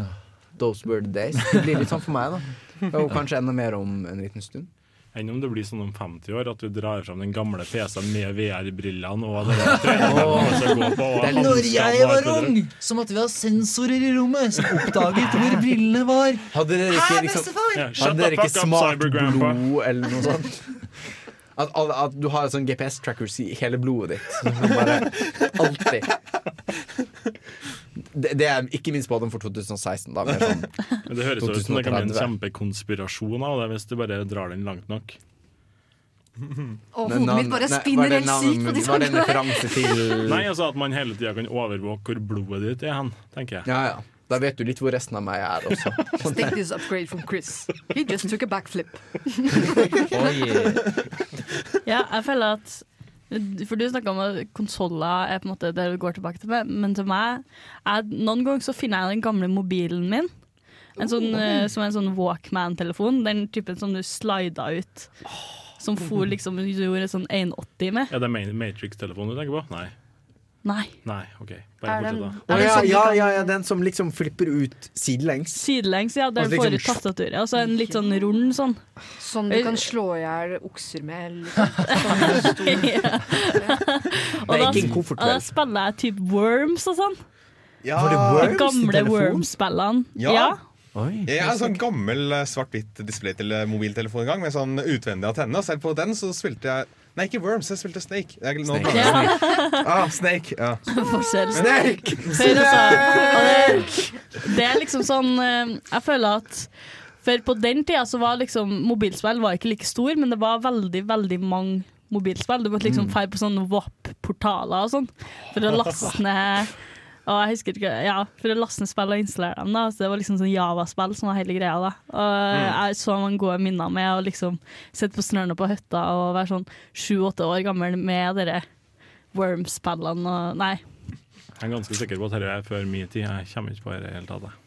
åh, Those were the days. Det blir litt sånn for meg, da. Og kanskje enda mer om en liten stund. Enn om det blir sånn om 50 år at du drar fram den gamle PC-en med VR-brillene og det der Når jeg var ung, så måtte vi ha sensorer i rommet som oppdaget hvor brillene var. Hadde dere ikke, liksom. Ja, hadde dere ikke smart blod eller noe sånt? At, at, at du har en sånn GPS-trackers i hele blodet ditt. Bare alltid det, det er ikke min spådom for 2016. Da, mer sånn, Men det høres ut som det kan bli en kjempekonspirasjon av det hvis du bare drar den langt nok. Og hodet mitt bare spinner helt sykt på de referanse til Nei, altså at man hele tida kan overvåke hvor blodet ditt er hen, tenker jeg. Ja, ja. Da vet du litt hvor resten av meg er også. Stick this upgrade from Chris. He just took a backflip. Ja, jeg føler at For du snakka om at konsoller er på en måte det du går tilbake til, med, men til meg jeg, Noen ganger så finner jeg den gamle mobilen min. En sånn, oh. som en sånn Walkman-telefon. Den typen som du slida ut. Som for liksom du gjorde sånn 1,80 med. Ja, det er Matrix-telefonen du tenker på? Nei. Nei. Nei, OK. Er Bare den- fortsett, Å, da. ja, ja, ja, ja, den som liksom flipper ut sidelengs. Sidelengs, ja. Der Altså, du får ut liksom- tastaturet. Og en litt sånn rund sånn. Sånn du kan slå i hjel okser med. Eller Ja. Og da, ikke en koffert, og da vel? spiller jeg typ Worms og sånn. Ja. Var det De Worms til gamle telefon? Worms-spillene. Ja. Ja. Jeg har en sånn gammel eh, svart-hvitt display til eh, mobiltelefon en gang, med sånn utvendig antenne. Og selv på den så spilte jeg Nei, ikke Worms, jeg spilte Snake. Jeg, nå Snake. Snake. Ah, Snake. Ja. Forskjell. Snake! Snake! det, det er liksom sånn eh, Jeg føler at For på den tida så var liksom mobilspill var ikke like stor, men det var veldig, veldig mange mobilspill. Du måtte liksom dra feire på sånne WAP-portaler og sånn for å laste ned og jeg husker ikke, ja, For å laste ned spill og installere dem. da Så Det var liksom sånn Java-spill som var hele greia. da Og Jeg så mange gode minner med å liksom sitte på snørene på hytta og være sånn sju-åtte år gammel med dere Worm-spillene og Nei. Jeg er ganske sikker på at dette er før min tid. Jeg kommer ikke på det i det hele tatt. jeg.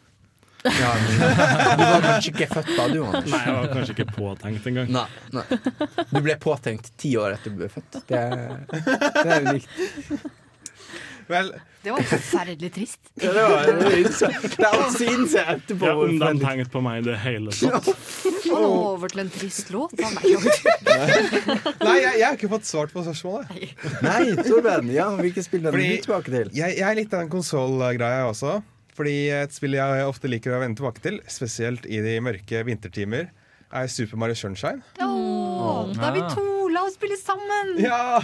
Ja, men, du var kanskje ikke født da, du, Anders? Nei, jeg var kanskje ikke påtenkt engang. Nei, nei. Du ble påtenkt ti år etter du ble født. Det, er- det er unikt. Vel, Det var forferdelig trist. Ja, det var Det er alt synes etterpå. Ja, om de forferdelig. tenkte på meg i det hele tatt. Og nå over til en trist låt. av Nei. Nei, jeg, jeg har ikke fått svart på spørsmålet. Nei, Torben, ja, hvilke spill er du tilbake til? Jeg, jeg er litt av den konsollgreia også. Fordi et spill jeg ofte liker å vende tilbake til, spesielt i de mørke vintertimer, er Super Mario Sunshine. Åh, da er vi to! Oss spille sammen! Ja!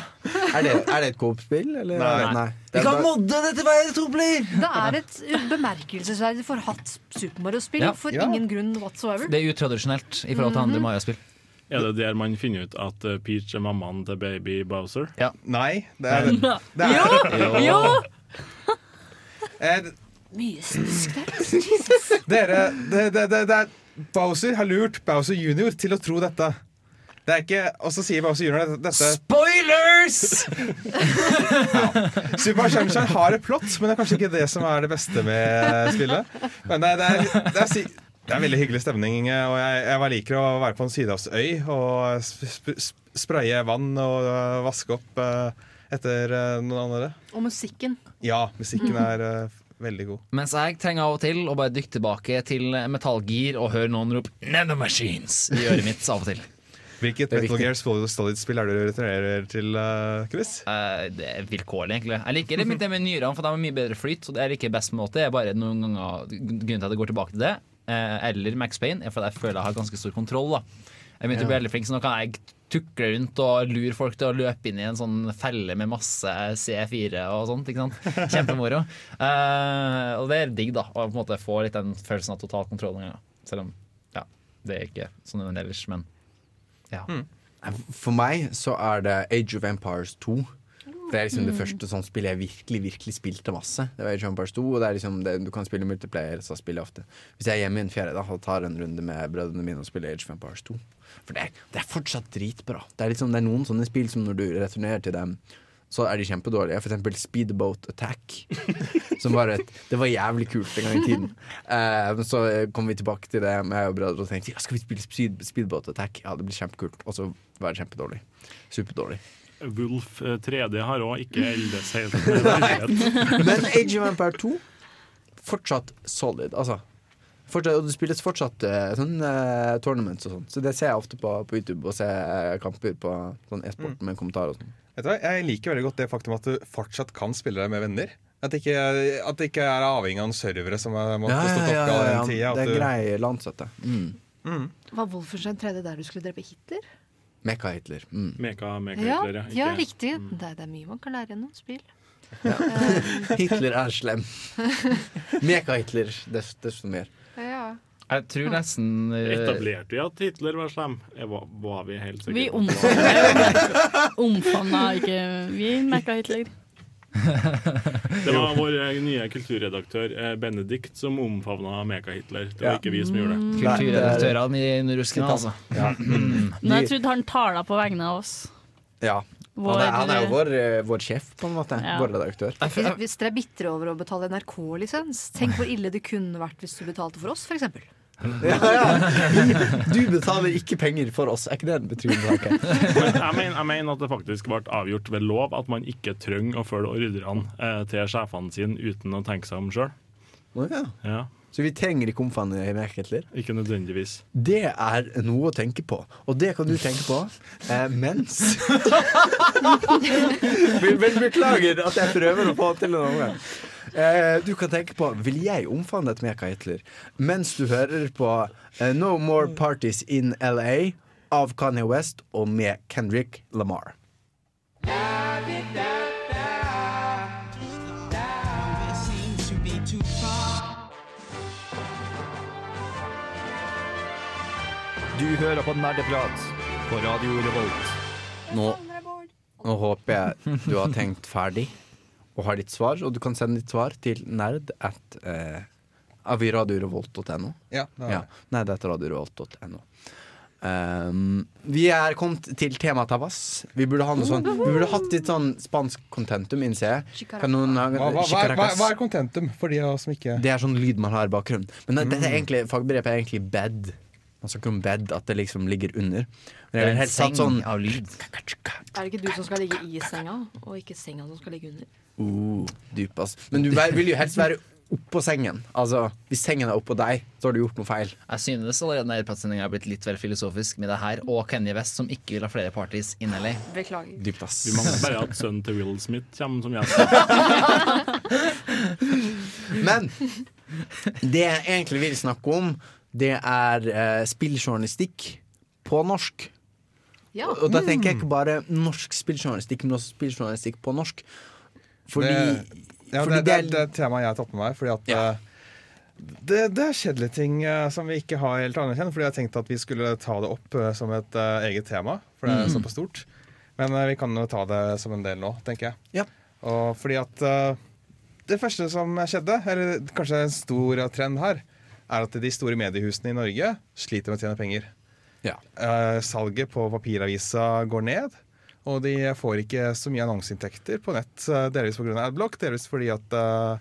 Er det, er det et Coop-spill? Nei. Nei. Vi kan bare- modde det til hver to blir! Det er et bemerkelsesverdig forhatt Super Mario-spill Ja. for Ja. ingen grunn whatsoever. Det er utradisjonelt i forhold til andre Mario-spill. Er det der man finner ut at eh, Peach er mammaen til baby Bowser? Ja. Nei, det er, det er Jo! jo! eh, Mye snusk der. Dere, det, det, det, det er Bowser har lurt Bowser junior til å tro dette. Det er ikke, Og så sier vi junior at dette Spoilers! Super Mario Sunshine har et plott, men det er kanskje ikke det som er det beste med spillet. Men det, er- det, er, det, er, si- det er veldig hyggelig stemning, og jeg, jeg liker å være på en sydhavsøy og sp sp sp spraye vann og øh, vaske opp øh, etter øh, noen andre. Og musikken. Ja, musikken er veldig god. Mens jeg trenger av og til å bare dykke tilbake til metallgir og høre noen rope 'nanomachines' i øret mitt av og til. Hvilket Metal. Gear Solid- Solid-spill er det du returnerer til, øh, Chris? Uh, det er vilkårlig, egentlig. Jeg liker det, det med nyrene, for de har mye bedre flyt. Så det er ikke best måte. det, er bare noen ganger Grunnen til at jeg går tilbake til det, uh, eller Max Payne, er fordi jeg føler jeg har ganske stor kontroll. da Jeg begynte å bli veldig flink, så nå kan jeg tukle rundt og lure folk til å løpe inn i en sånn felle med masse C4 og sånt. ikke sant? Kjempemoro. Uh, og det er digg, da, å på en måte få litt den følelsen av total kontroll. noen ganger. Selv om ja, det er ikke sånn ellers, men ja. For meg så er det Age of Empires 2. For Det er liksom det første sånn spillet jeg virkelig virkelig spilte masse. Det var Age of Empires 2 Og det er liksom det, Du kan spille multiplayer, så spiller jeg ofte. Hvis jeg er hjemme i en fjerde da, og tar en runde med brødrene mine og spiller Age of Empires 2. For det er, det er fortsatt dritbra. Det er, liksom, det er noen sånne spill som når du returnerer til dem, så er de kjempedårlige. For eksempel Speedboat Attack. Som var et, det var jævlig kult en gang i tiden. Uh, så kom vi tilbake til det med jeg og brødre og tenkte ja, skal vi spille speed, Speedboat Attack. Ja, det blir kjempekult. Og så var det kjempedårlig. Superdårlig. Wolf eh, 3D har òg ikke eldes helt. Men Age of Empire 2 fortsatt solid, altså. Fortsatt, og det spilles fortsatt eh, sånn uh, tournaments og sånn. Så det ser jeg ofte på, på YouTube, og ser eh, kamper på sånn e-sport med kommentarer og sånn. Vet du hva? Jeg liker veldig godt det faktum at du fortsatt kan spille deg med venner. At det ikke, at det ikke er avhengig av en servere som har måttet stått opp i all den tida. Det er du- greie landstøtte. Mm. Var Wolfenstein 3D der du skulle drepe Hitler? Mekka-Hitler. Mm. Meka, meka Ja, Hitler, ja Ikke- riktig. Det, er- det er mye man kan lære gjennom spill. Hitler er slem. Meka-Hitler, desto, desto mer. Ja. Jeg tror nesten eh, Etablerte vi at Hitler var slem? Var, var vi helt sikre? Vi omfavna ikke Vi merka Hitler. Det var vår eh, nye kulturredaktør eh, Benedikt som omfavna Meka-Hitler. Det var Ja. ikke vi som gjorde det. Kulturredaktørene i Norusken, altså. Ja. Mm. Men jeg trodde han tala på vegne av oss. ja. Vår, han, er, han er jo vår, vår sjef, på en måte. Ja. Vår redaktør. Hvis dere er bitre over å betale NRK-lisens, tenk hvor ille det kunne vært hvis du betalte for oss, f.eks. Ja, ja. Du betaler ikke penger for oss, er ikke det en betryggende tanke? Men jeg mener, jeg mener at det faktisk ble avgjort ved lov at man ikke trenger å følge ordrene eh, til sjefene sine uten å tenke seg om sjøl. Ja. Ja, Så vi trenger ikke omfavne merketler? ikke nødvendigvis. Det er noe å tenke på, og det kan du tenke på eh, mens be- Beklager at jeg prøver å få til noen omgang. Eh, du kan tenke på Vil jeg omfavnet et Meka Hitler? Mens du hører på eh, No More Parties in LA av Kanye West og med Kendrick Lamar. Du hører på Nerdeprat på Radio Revolt. Nå, nå håper jeg du har tenkt ferdig og har ditt svar, og du kan sende ditt svar til nerd at eh, aviradiorevolt.no. Ja, Ja, nerd at radiorevolt.no. Um, vi er kommet til temaet Tavas. Vi burde ha noe sånn Vi burde hatt litt sånn spansk contentum, innser jeg. Noen Hva, hva, hva, hva, er contentum for de av oss som ikke Det er sånn lyd man har i bakgrunnen. Men det, det er egentlig, fagbegrepet er egentlig bed. Man snakker om bed, at det liksom ligger under. Men jeg Det er vil en seng sånn av lyd. Er det ikke du som skal ligge i senga, og ikke senga som skal ligge under? Uh, dyp, ass. Men du vil jo helst være oppå sengen. Altså, Hvis sengen er oppå deg, så har du gjort noe feil. Jeg synes allerede Nerdeprat-sendinga er blitt litt vel filosofisk med det her, og Kenny West som ikke vil ha flere parties in LA. Beklager. Dypt, ass. Vi mangler bare at sønnen til Will Smith kommer som gjest. Men det jeg egentlig vil snakke om, det er uh, spilljournalistikk på norsk. Ja. Og da tenker jeg ikke bare norsk spilljournalistikk, men også spilljournalistikk på norsk. Fordi, Det- Ja, fordi det, det, er- det er et tema jeg har tatt med meg. Fordi at Ja. eh, det, det er kjedelige ting eh, som vi ikke har helt anerkjent. Fordi jeg tenkte at vi skulle ta det opp eh, som et uh, eget tema, for det er Mm. såpass stort. Men vi kan jo ta det som en del nå, tenker jeg. Ja. Og fordi at det første som skjedde, eller kanskje en stor trend her, er at de store mediehusene i Norge sliter med å tjene penger. Ja. Salget på papiravisa går ned. Og de får ikke så mye annonseinntekter på nett, eh, delvis pga. Adblock, delvis fordi at uh,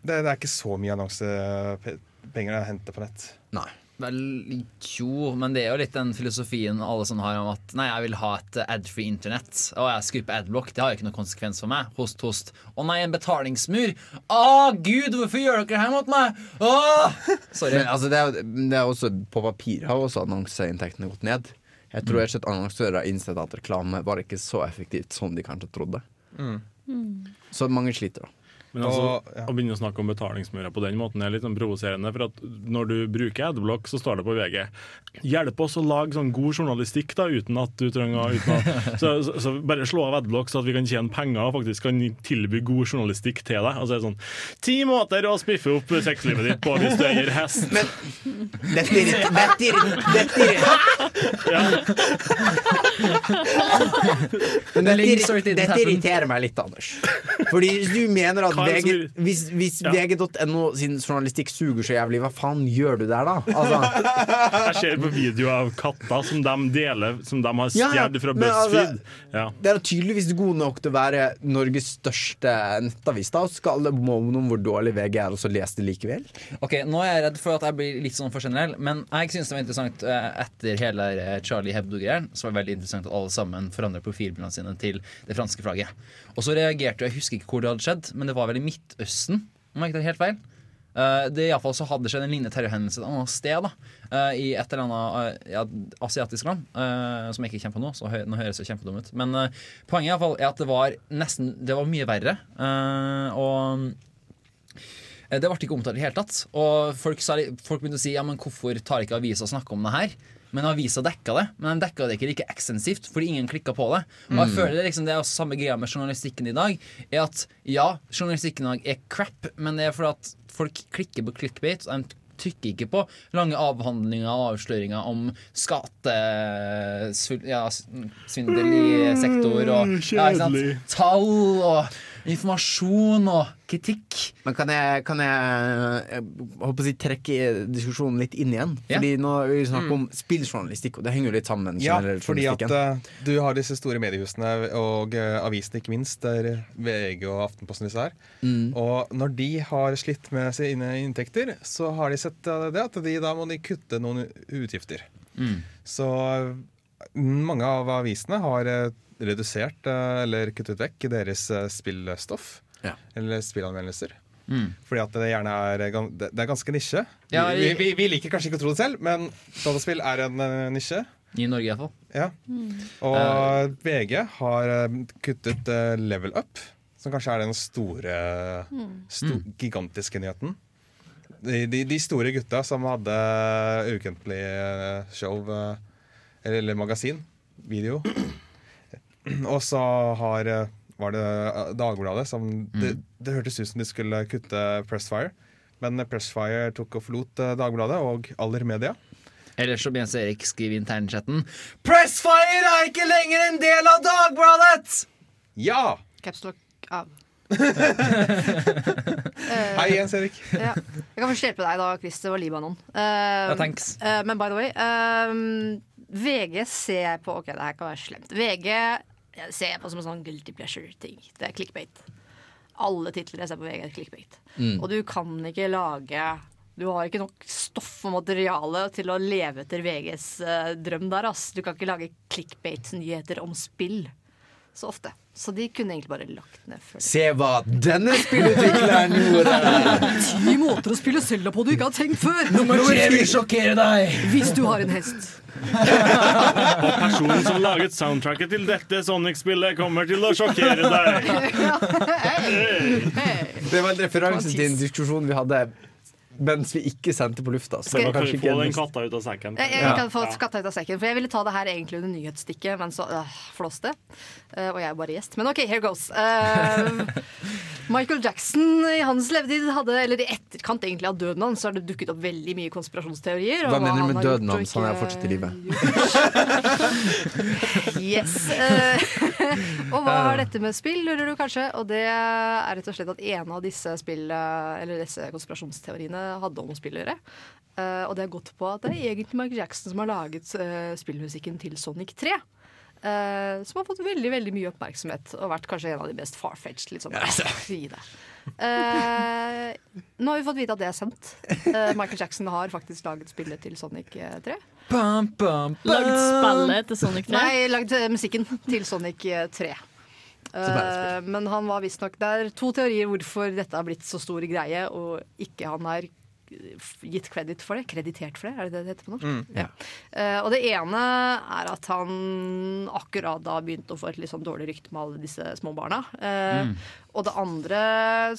det, det er ikke så mye annonsepenger å hente på nett. Nei. Vel, jo, men det er jo litt den filosofien alle sånn har om at nei, jeg vil ha et ad-free internett, og jeg skrur på adblock. Det har jo ikke noen konsekvens for meg. Host, host. Å nei, en betalingsmur! Å gud, hvorfor gjør dere det her mot meg? Åh! Sorry. Men altså, det, er, det er også, på papir har også annonseinntektene gått ned. Jeg tror ikke slett annonsører har innsett at reklame var ikke så effektivt som de kanskje trodde. Så mange sliter, da. Men altså, Og- ja. Å begynne å snakke om betalingsmurer på den måten er litt sånn provoserende. For at når du bruker adblock, så står det på VG Hjelp oss å lage sånn god journalistikk da, uten at du trenger uten at, så, så, så bare slå av adblock, så at vi kan tjene penger og faktisk kan tilby god journalistikk til deg. Altså det er sånn Ti måter å spiffe opp sexlivet ditt på hvis du eier hest. Dette irriterer Dette irriterer- Men dette, er didn't dette irriterer meg litt, Anders. Fordi du mener at er VG, hvis, hvis Ja. VG.no sin journalistikk suger så jævlig, hva faen gjør du der da? Altså, Jeg ser på videoer av katter som de deler, som de har stjålet fra altså- BuzzFeed. Ja. det er tydeligvis god nok til å være Norges største nettavis. Da skal alle måle om hvor dårlig VG er, og så lese det likevel. Ok, Nå er jeg redd for at jeg blir litt sånn for generell, men jeg synes det var interessant eh, etter hele eh, Charlie Hebdo-greien. Så var det veldig interessant at alle sammen forandret profilbildene sine til det franske flagget. Og så reagerte jeg, jeg husker ikke hvor det hadde skjedd, men det var vel i Midtøsten, om jeg ikke tar helt feil. Uh, det i fall så hadde skjedd en lignende terrorhendelse et annet sted. da uh, I et eller annet uh, ja, asiatisk land, som jeg ikke kjenner på nå. Så hø nå høres det kjempedum ut Men poenget i alle fall er at det var nesten Det var mye verre. og Det ble ikke omtalt i det hele tatt. Og folk, sa, folk begynte å si ja, men hvorfor tar ikke avisa og snakker om det her? Men avisa dekka det, men de dekka det ikke like ekstensivt, fordi ingen klikka på det. Og jeg føler det, liksom, det er samme greia med journalistikken i dag. Er at ja, journalistikken i dag er crap, men det er fordi at folk klikker på clickbait. Og de trykker ikke på lange avhandlinger og avsløringer om skattesvindel ja, i sektor og ja, sant? Kjedelig. tall og informasjon og kritikk. Men kan jeg, kan jeg, jeg håper å si, trekke diskusjonen litt inn igjen? Ja. Fordi nå er vi snakker Mm. om spilljournalistikk, og det henger jo litt sammen Ja, fordi at eh, du har disse store mediehusene og uh, avisene, ikke minst, der VG og Aftenposten disse er. Mm. Og når de har slitt med sine inntekter, så har de sett eh, det at de, da må de kutte noen utgifter. Mm. Så mange av avisene har redusert eh, eller kuttet vekk deres eh, spillstoff. Ja. Eller spillanmeldelser. Mm. Fordi at det gjerne er, det det er ganske nisje. Ja, vi, vi, vi liker kanskje ikke å tro det selv, men dataspill er en eh, nisje. I Norge iallfall. Ja. Og VG har eh, kuttet eh, Level Up, som kanskje er den store, sto, Mm. gigantiske nyheten. De, de, de store gutta som hadde ukentlig eh, show, eh, eller, eller magasin, video. Og så har, eh, var det eh, Dagbladet som det, det hørtes ut som de skulle kutte Pressfire. Men Pressfire tok og forlot eh, Dagbladet og Aller Media. Eller som Jens Erik skriver i internchatten Pressfire er ikke lenger en del av Dagbladet! Ja! Capslock av. Hei, Jens Erik. Ja. Jeg kan først hjelpe deg da, Chris. Det var Libanon. Uh, thanks. Uh, men by the way uh, VG ser jeg på Ok, det her kan være slemt. VG ser jeg på som en sånn guilty pleasure-ting. Det er clickbait. Alle titler jeg ser på VG, er clickbait. Mm. Og du kan ikke lage Du har ikke nok stoff og materiale til å leve etter VGs uh, drøm der. Ass. Du kan ikke lage clickbait-nyheter om spill så ofte. Så de kunne egentlig bare lagt ned før. Se hva denne spillutvikleren gjorde! Ti måter å spille Selda på du ikke har tenkt før! Nummer tre vil sjokkere deg! Hvis du har en hest. Og personen som laget soundtracket til dette Sonic-spillet, kommer til å sjokkere deg. Det var en referanse til en diskusjon vi hadde mens vi ikke sendte på lufta. Så det var Kan kanskje vi ikke få en den katta ut av sekken? Jeg, jeg kan få katta ut av sekken, for jeg ville ta det her egentlig under nyhetsstikket, men så øh, flås det. Uh, og jeg er bare gjest. Men OK, here goes. Uh, Michael Jackson i hans levetid hadde, eller i etterkant egentlig av døden hans, så har det dukket opp veldig mye konspirasjonsteorier. Hva mener du med døden hans? Han er fortsatt i live. Yes. Eh, og hva har dette med spill, lurer du kanskje? Og det er rett og slett at en av disse spill, eller disse konspirasjonsteoriene hadde om spill å gjøre. Eh, og det har gått på at det er egentlig Mark Jackson som har laget eh, spillmusikken til Sonic 3. Uh, som har fått veldig veldig mye oppmerksomhet og vært kanskje en av de mest far-fetched. Liksom. ja, det. Eh, nå har vi fått vite at det er sant. Eh, Michael Jackson har faktisk laget spillet til Sonic eh, 3. Bam, bam, bam. Lagd spillet til Sonic 3. Nei, lagd eh, musikken til Sonic eh, 3. Eh, men han var visstnok Det er to teorier hvorfor dette har blitt så stor greie, og ikke han er gitt kredit for det. Kreditert for det, er det det det heter på norsk? Ja. uh, og det ene er at han akkurat da begynte å få et litt sånn dårlig rykte med alle disse små barna. Eh, Og det andre,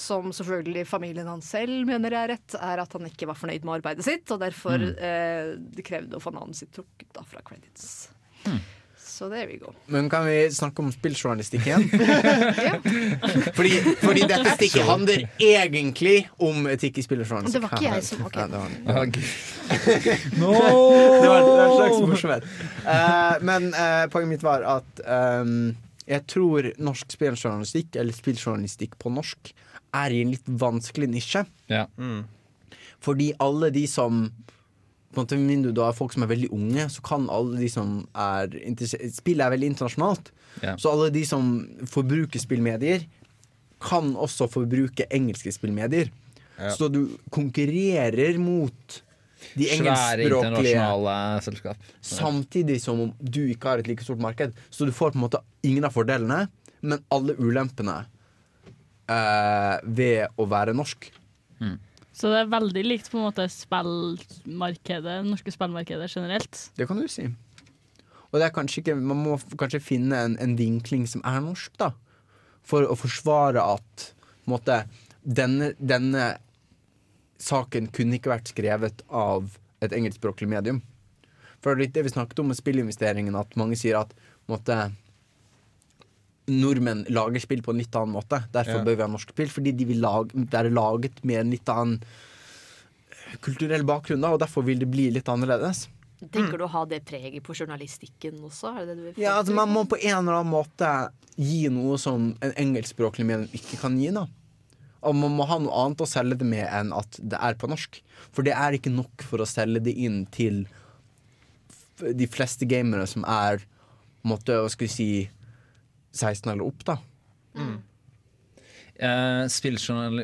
som selvfølgelig familien hans selv mener er rett, er at han ikke var fornøyd med arbeidet sitt, og derfor mm. det krevde å få navnet sitt trukket da fra credits. Så there we go. Men kan vi snakke om spilljournalistikk igjen? fordi, fordi dette stikket handler egentlig om etikk i spilljournalistikk. Det var ikke jeg som- okay. Ja, det var- Gud. Det var, det var en slags morsomhet. Uh, men uh, poenget mitt var at um, jeg tror norsk spilljournalistikk, eller spilljournalistikk på norsk, er i en litt vanskelig nisje. Ja. Fordi alle de som på en måte, mindre du har folk som er veldig unge, så kan alle de som er Spillet er veldig internasjonalt. Yeah. Så alle de som forbruker spillmedier, kan også forbruke engelske spillmedier. Yeah. Så du konkurrerer mot de engelskspråklige. Samtidig som om du ikke har et like stort marked. Så du får på en måte ingen av fordelene, men alle ulempene eh, ved å være norsk. Så det er veldig likt på en måte spillmarkedet, det norske spillmarkedet generelt. Det kan du si. Og det er kanskje ikke, man må kanskje finne en, en vinkling som er norsk, da. For å forsvare at måte, denne, denne saken kunne ikke vært skrevet av et engelskspråklig medium. For det er litt det vi snakket om med spillinvesteringen, at mange sier at måte, nordmenn lager spill på en litt annen måte. Derfor Ja. bør vi ha norsk spill, fordi de vil lage, det er laget med en litt annen kulturell bakgrunn, da, og derfor vil det bli litt annerledes. Tenker du å ha det preget på journalistikken også? Er det det du vil Ja, altså? Man må på en eller annen måte gi noe som en engelskspråklig medium ikke kan gi. da Og man må ha noe annet å selge det med enn at det er på norsk. For det er ikke nok for å selge det inn til de fleste gamere som er måtte, hva skal vi si 16 eller opp, da. Eh, spilljournal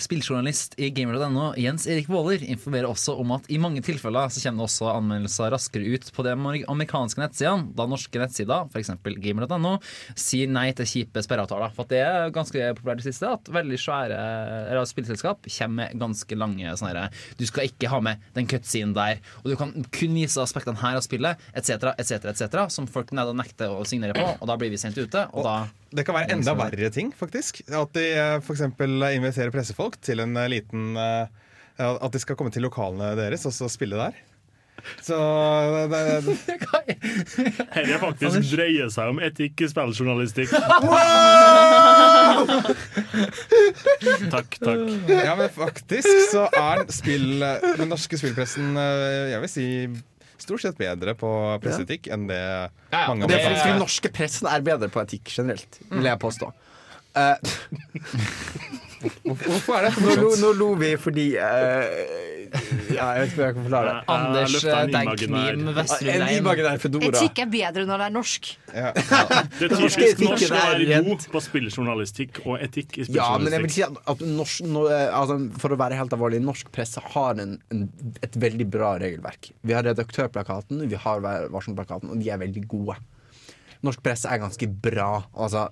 spilljournalist i gamer.no, Jens Erik Våler, informerer også om at i mange tilfeller så kommer det også anmeldelser raskere ut på de amerikanske nettsidene, da norske nettsider, f.eks. gamer.no, sier nei til kjipe sperreavtaler. For at det er ganske populært i det siste at veldig svære eller spillselskap kommer med ganske lange sånne her, Du skal ikke ha med den cutscenen der, og du kan kun vise aspektene her av spillet, etc., etc., etc., som folk nekter å signere på, og da blir vi sendt ute, og da Det kan være enda verre ting, faktisk. At de eh, for eksempel inviterer pressefolk til en eh, liten eh, At de skal komme til lokalene deres og så spille der. Så det, det, Dette faktisk dreier seg om etikk i spilljournalistikk. Takk, takk. Ja, men faktisk så er spill, den norske spillpressen eh, Jeg vil si stort sett bedre på presseetikk enn det mange Det er faktisk Den norske pressen er bedre på etikk generelt, vil jeg påstå. Eh, Hvorfor er det nå, lo, nå lo vi fordi eh, Ja, jeg vet ikke om jeg kan forklare det. Anders løfter en Denk imaginær. Nim En imaginær Fedora. Er bedre når det er norsk. ja. Det er norske typisk norsk etikken er være god på spillejournalistikk og etikk i Ja, men jeg vil si at, at norsk, no, altså, For å være helt alvorlig, norsk presse har en, en, et veldig bra regelverk. Vi har Redaktørplakaten, vi har Vær varsom-plakaten, og de er veldig gode. Norsk presse er ganske bra. Altså,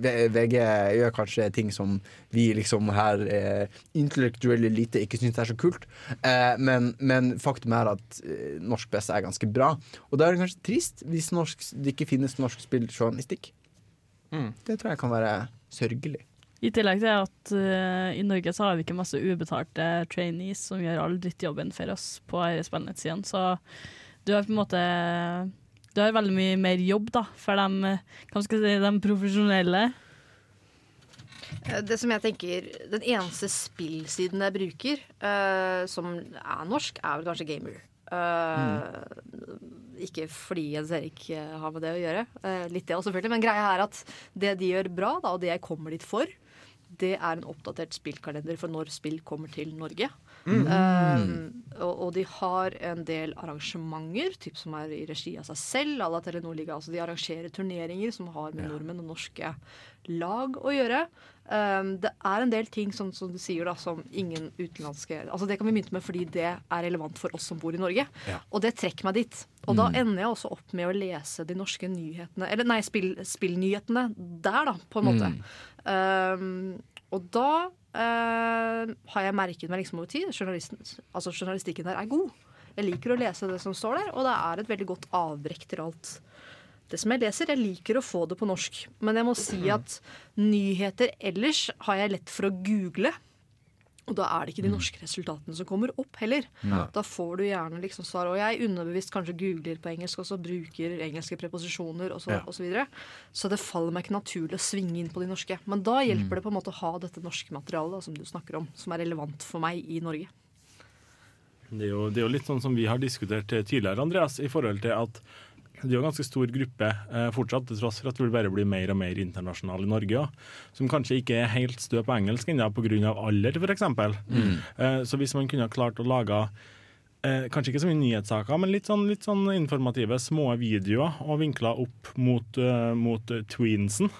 VG gjør kanskje ting som vi liksom her eh, intellektuelle elite ikke syns er så kult, eh, men, men faktum er at eh, norsk presse er ganske bra. Og da er det kanskje trist hvis norsk, det ikke finnes norsk spilljournalistikk. Det tror jeg kan være sørgelig. I tillegg til at uh, i Norge så har vi ikke masse ubetalte trainees som gjør all drittjobben for oss på spillnettsidene, så du har på en måte du har veldig mye mer jobb da, for de, eh, si, de profesjonelle. Eh, Det som jeg tenker Den eneste spillsiden jeg bruker uh, som er norsk, er vel kanskje Gamer. Eh, Ikke fordi Jens Erik har med det å gjøre, uh, litt det også selvfølgelig, men greia er at det de gjør bra, da, og det jeg kommer dit for, det er en oppdatert spillkalender for når spill kommer til Norge. Eh, og, og de har en del arrangementer, typ som er i regi av seg selv. à Telenor Liga. Altså de arrangerer turneringer som har med nordmenn og norske lag å gjøre. Um, det er en del ting som, som du sier da, som ingen utenlandske Altså Det kan vi mynte med fordi det er relevant for oss som bor i Norge. Og det trekker meg dit. Og da ender jeg også opp med å lese de norske nyhetene Eller nei, spill, spillnyhetene der, da, på en måte. Um, og da eh, har jeg merket meg liksom over tid altså Journalistikken der er god. Jeg liker å lese det som står der, og det er et veldig godt avbrekk til alt det som jeg leser. Jeg liker å få det på norsk, men jeg må si at nyheter ellers har jeg lett for å google. Og da er det ikke de norske resultatene som kommer opp heller. Da får du gjerne liksom svar. Og jeg underbevisst kanskje googler på engelsk og så bruker engelske preposisjoner og så, Ja. og så videre. Så det faller meg ikke naturlig å svinge inn på de norske. Men da hjelper det på en måte å ha dette norske materialet da, som du snakker om, som er relevant for meg i Norge. Det er, jo, det er jo litt sånn som vi har diskutert eh, tidligere, Andreas, i forhold til at det er jo en ganske stor gruppe eh, fortsatt, til tross for at det vil bare bli mer og mer internasjonal i Norge, ja, som kanskje ikke er helt stø på engelsk ennå pga. alder, f.eks. Mm. Eh, så hvis man kunne ha klart å lage eh, kanskje ikke så mye nyhetssaker, men litt sånn, litt sånn informative små videoer og vinkla opp mot, uh, mot tweensen,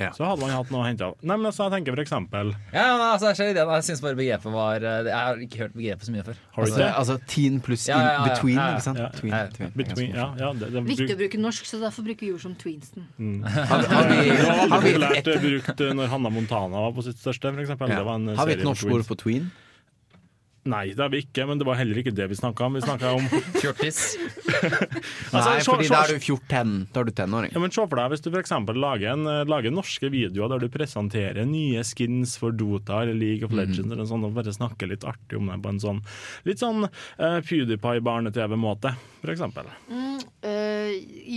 Ja. så hadde man hatt noe å hente av. Nei, men altså, jeg tenker for eksempel Ja, men altså, jeg ser ideen. Jeg syns bare begrepet var eh, Jeg har ikke hørt begrepet så mye før. Har du Altså, ikke? altså teen pluss Ja, in ja, ja, between, ja, ja. ikke sant? Ja, Tween, ja. tween. Between, ja, ja, det, det, Viktig å bruke norsk, så derfor bruker vi ord som Tweensten. Har, har vi, har vi, populært eh, brukt eh, når Hanna Montana var på sitt største, for eksempel. Det var en ja. har vi et norsk ord på tween? Nei, det har vi ikke, men det var heller ikke det vi snakka om. Vi snakka om Fjortis. Altså, Nei, fordi da er du 14. Da er du tenåring. ja, men Se for deg hvis du for eksempel lager, en, eh, lager norske videoer der du presenterer nye skins for Dota eller League of Legends, eller sånn, og bare snakker litt artig om det på en sånn litt sånn uh, PewDiePie-barne-TV-måte, for eksempel. Mm, øh,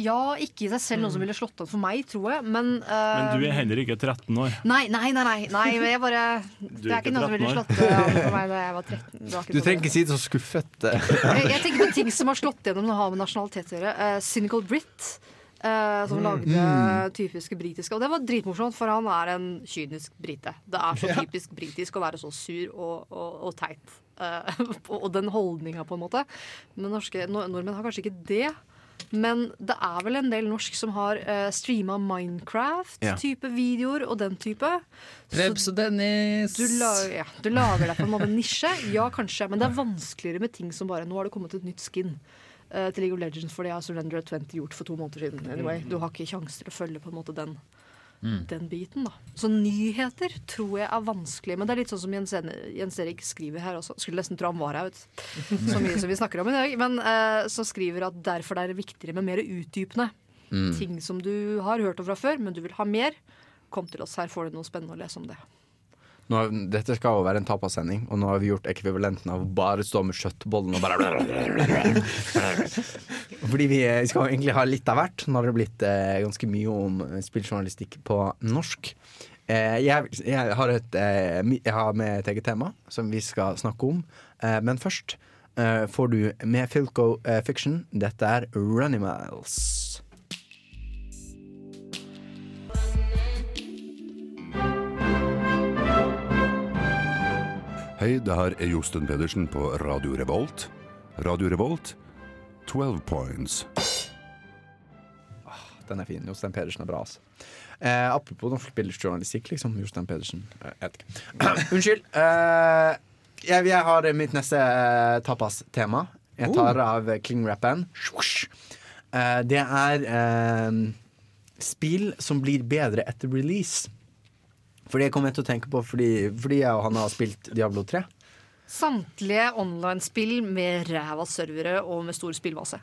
ja, ikke i seg selv noe som ville slått an for meg, tror jeg, men øh, Men du er heller ikke 13 år. Nei, nei, nei. nei, nei men jeg bare Det er ikke ikke noe som ville slått an for meg da jeg var 13. Du trenger ikke si det så skuffet. eh. jeg, jeg tenker på ting som har slått gjennom det har med nasjonalitet å gjøre. Uh, Cynical Brit. Uh, som Mm. lagde Mm. typiske britiske. Og det var dritmorsomt, for han er en kynisk brite. Det er så Ja. typisk britisk å være så sur og, og, og teit. Uh, og den holdninga, på en måte. Men norske, nordmenn har kanskje ikke det. Men det er vel en del norsk som har uh, streama Minecraft-type videoer og den type. Så Rebs og Dennis. du, lager, ja, du lager deg på en måte nisje. Ja, kanskje, men det er vanskeligere med ting som bare Nå har det kommet et nytt skin uh, til League of Legends, for det har Surrender at 20 gjort for to måneder siden. Anyway, Du har ikke kjangs til å følge på en måte den, Mm. den biten. da Så nyheter tror jeg er vanskelig. Men det er litt sånn som Jens, Jens Erik skriver her også. Skulle nesten tro han var her, vet du. Så mye som vi snakker om i dag. Men eh, som skriver at derfor det er viktigere med mer utdypende. Mm. Ting som du har hørt om fra før, men du vil ha mer. Kom til oss, her får du noe spennende å lese om det. Har- dette skal jo være en tapasending, og nå har vi gjort ekvivalenten av bare stå med kjøttbollen og bare Fordi vi eh, skal jo egentlig ha litt av hvert. Nå har det blitt eh, ganske mye om eh, spilljournalistikk på norsk. Eh, jeg, jeg, har et, eh, jeg har med et eget tema som vi skal snakke om. Eh, men først får du med Filco Fiction. Dette er Runimals. Hei, det her er Josten Pedersen på Radio Revolt. Radio Revolt, 12 points. Den er fin. Jostein Pedersen er bra, altså. Eh, apropos norsk spillerjournalistikk, liksom. Jostein Pedersen. Eh. Unnskyld. Eh, jeg, jeg har mitt neste eh, tapas-tema. Jeg tar av klingrappen. Eh, det er eh, spill som blir bedre etter release. Fordi jeg kommer til å tenke på fordi, fordi jeg og han har spilt Diablo 3. Samtlige online-spill med ræva servere og med stor spillbase.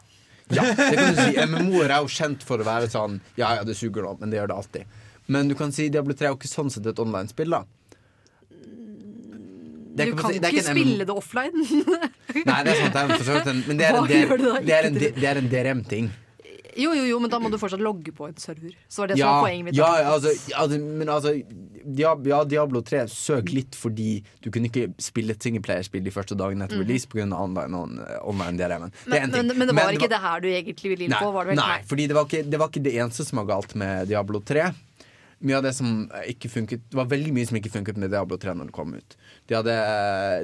Ja, det kan du si. MMO er jo kjent for å være sånn Ja, ja, det suger nå, men det gjør det alltid. Men du kan si Diablo 3 er jo ikke sånn sett et online-spill, da. Det Du kan det er ikke en spille det offline. Nei, det er sant. Det er for forsøkt, men det er en, det det det en, det en DRM-ting. Jo, jo, jo, men da må du fortsatt logge på en server. Så var det som Ja, var poenget mitt. ja, altså, ja, men altså ja, Diablo 3 søk litt fordi du kunne ikke spille et singleplayerspill de første dagene etter mm. release pga. online, on- online er Men, en ting. men, men det var ikke det her du egentlig ville inn Nei, på? Var det nei fordi det det var ikke det eneste som var galt med Diablo 3. Mye av det som ikke funket Det var veldig mye som ikke funket med Diablo 3 når det kom ut. De hadde,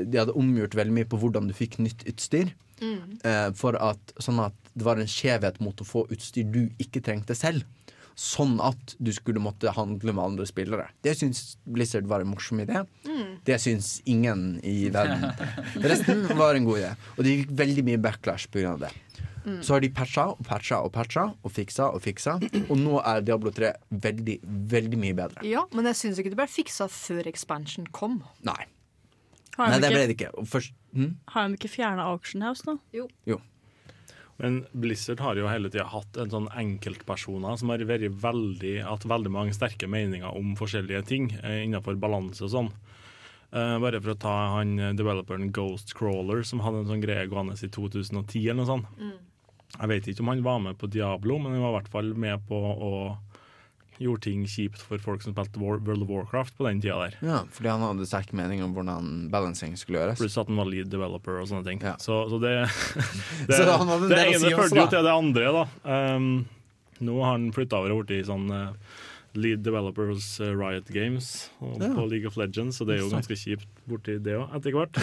de hadde omgjort veldig mye på hvordan du fikk nytt utstyr. Mm. eh, for at, sånn at det var en skjevhet mot å få utstyr du ikke trengte selv. Sånn at du skulle måtte handle med andre spillere. Det syns Blizzard var en morsom idé. Mm. Det syns ingen i verden. Resten var en god idé. Og det gikk veldig mye backlash pga. det. Mm. Så har de patcha og patcha og patcha og fiksa og fiksa. Og nå er Diablo 3 veldig, veldig mye bedre. Ja, men jeg syns ikke det ble fiksa før expansion kom. Nei. Har Nei, de det ble det ikke. Først, hm? har de ikke fjerna Auction House nå? Jo. Jo. Men Blizzard har jo hele tida hatt en sånn enkeltpersoner som har vært veldig, hatt veldig mange sterke meninger om forskjellige ting eh, innenfor balanse og sånn. Eh, bare for å ta han eh, developeren Ghost Crawler, som hadde en sånn greie gående i 2010 eller noe sånt. Jeg vet ikke om han var med på Diablo, men han var i hvert fall med på å gjorde ting kjipt for folk som spilte World of Warcraft på den tida der. Ja, fordi han hadde sterk mening om hvordan balancing skulle gjøres. Pluss at han var lead developer og sånne ting. Så, så det, det, Så han hadde en det del å ene si også, førte jo til det andre, da. Um, nå har han flytta over og blitt sånn uh, lead developer hos uh, Riot Games og Ja. på League of Legends, så det er jo ganske kjipt borti det òg, etter hvert.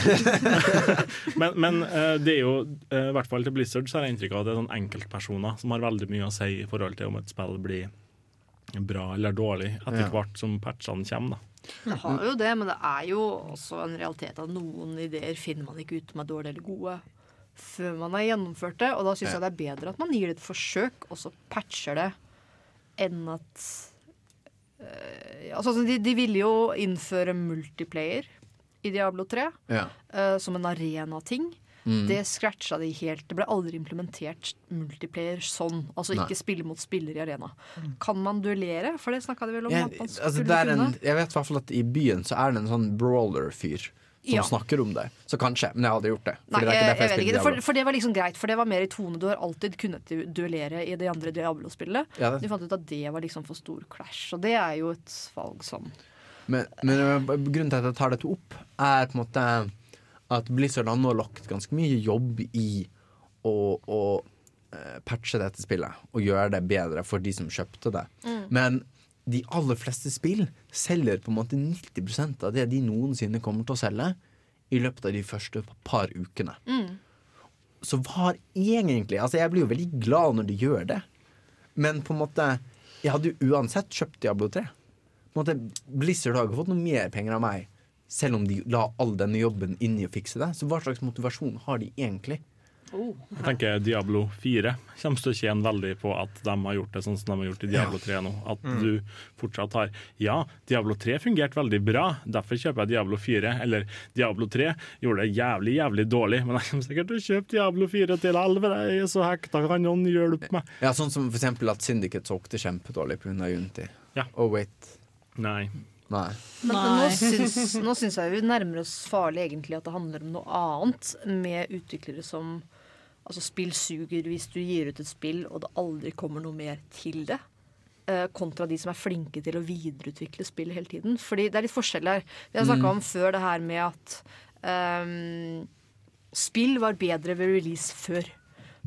men men uh, det er jo, i hvert fall til Blizzard, så har jeg inntrykk av at det er sånn enkeltpersoner som har veldig mye å si i forhold til om et spill blir bra eller dårlig etter Ja. hvert som patchene kommer. da. Det har jo det, men det er jo også en realitet at noen ideer finner man ikke ut om er dårlige eller gode før man har gjennomført det. Og da syns Ja. jeg det er bedre at man gir det et forsøk, og så patcher det, enn at øh, altså, de, de ville jo innføre multiplayer i Diablo 3 Ja. øh, som en arenating. Mm. Det scratcha de helt. Det ble aldri implementert multiplayer sånn. Altså Nei. ikke spille mot spiller i arena. Kan man duellere? For det snakka de vel om. Jeg, at man altså, det er en, jeg vet i hvert fall at i byen så er det en sånn brawler-fyr som Ja. snakker om det. Så kanskje, men jeg hadde gjort det. Nei, det jeg, jeg derfor jeg, vet ikke. For, for det var liksom greit, for det var mer i tone. Du har alltid kunnet duellere i de andre Diablo-spillene. Ja, det- De fant ut at det var liksom for stor clash, og det er jo et valg som Men, men øh, grunnen til at jeg tar dette opp, er på en måte at Blizzard har nå lagt ganske mye jobb i å, å eh, patche dette spillet og gjøre det bedre for de som kjøpte det. Mm. Men de aller fleste spill selger på en måte 90% av det de noensinne kommer til å selge i løpet av de første par ukene. Så hva har egentlig Altså, jeg blir jo veldig glad når de gjør det, men på en måte Jeg hadde jo uansett kjøpt Diablo 3. På en måte, Blizzard har ikke fått noe mer penger av meg, selv om de la all denne jobben inn i å fikse det. Så hva slags motivasjon har de egentlig? Jeg tenker Diablo 4 kommer til å tjene veldig på at de har gjort det sånn som de har gjort i Diablo 3 nå. At Mm. du fortsatt har Ja, Diablo 3 fungerte veldig bra, derfor kjøper jeg Diablo 4. Eller Diablo 3 gjorde det jævlig, jævlig dårlig, men jeg kommer sikkert til å kjøpe Diablo 4 til helvete. Jeg er så hekta, kan noen hjelpe meg? Ja, Sånn som for eksempel at Syndicate solgte kjempedårlig pga. Unity. Ja. Oh, wait. Nei. Nei. Men Nei. nå syns, nå syns jeg vi nærmer oss farlig egentlig at det handler om noe annet, med utviklere som Altså, spill suger hvis du gir ut et spill og det aldri kommer noe mer til det. eh, kontra de som er flinke til å videreutvikle spill hele tiden. Fordi det er litt forskjell her. Vi har snakka Mm. om før det her med at um, spill var bedre ved release før.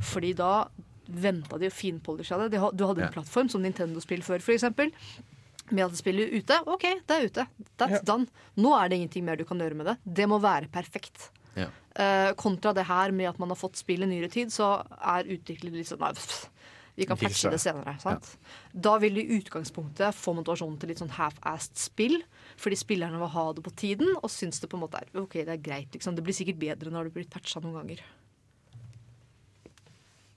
Fordi da venta de og finpolisha det. Du hadde en plattform som Nintendo-spill før, f.eks. Med at det spiller ute. OK, det er ute. That's done. Nå er det ingenting mer du kan gjøre med det. Det må være perfekt. Ja. Uh, kontra det her med at man har fått spill i nyere tid, så er utviklet litt sånn Nei, pff, vi kan patche det senere. Sant? Da vil de i utgangspunktet få motivasjonen til litt sånn half-assed spill. Fordi spillerne vil ha det på tiden, og syns det på en måte er ok, det er greit. Liksom. Det blir sikkert bedre når det blir patcha noen ganger.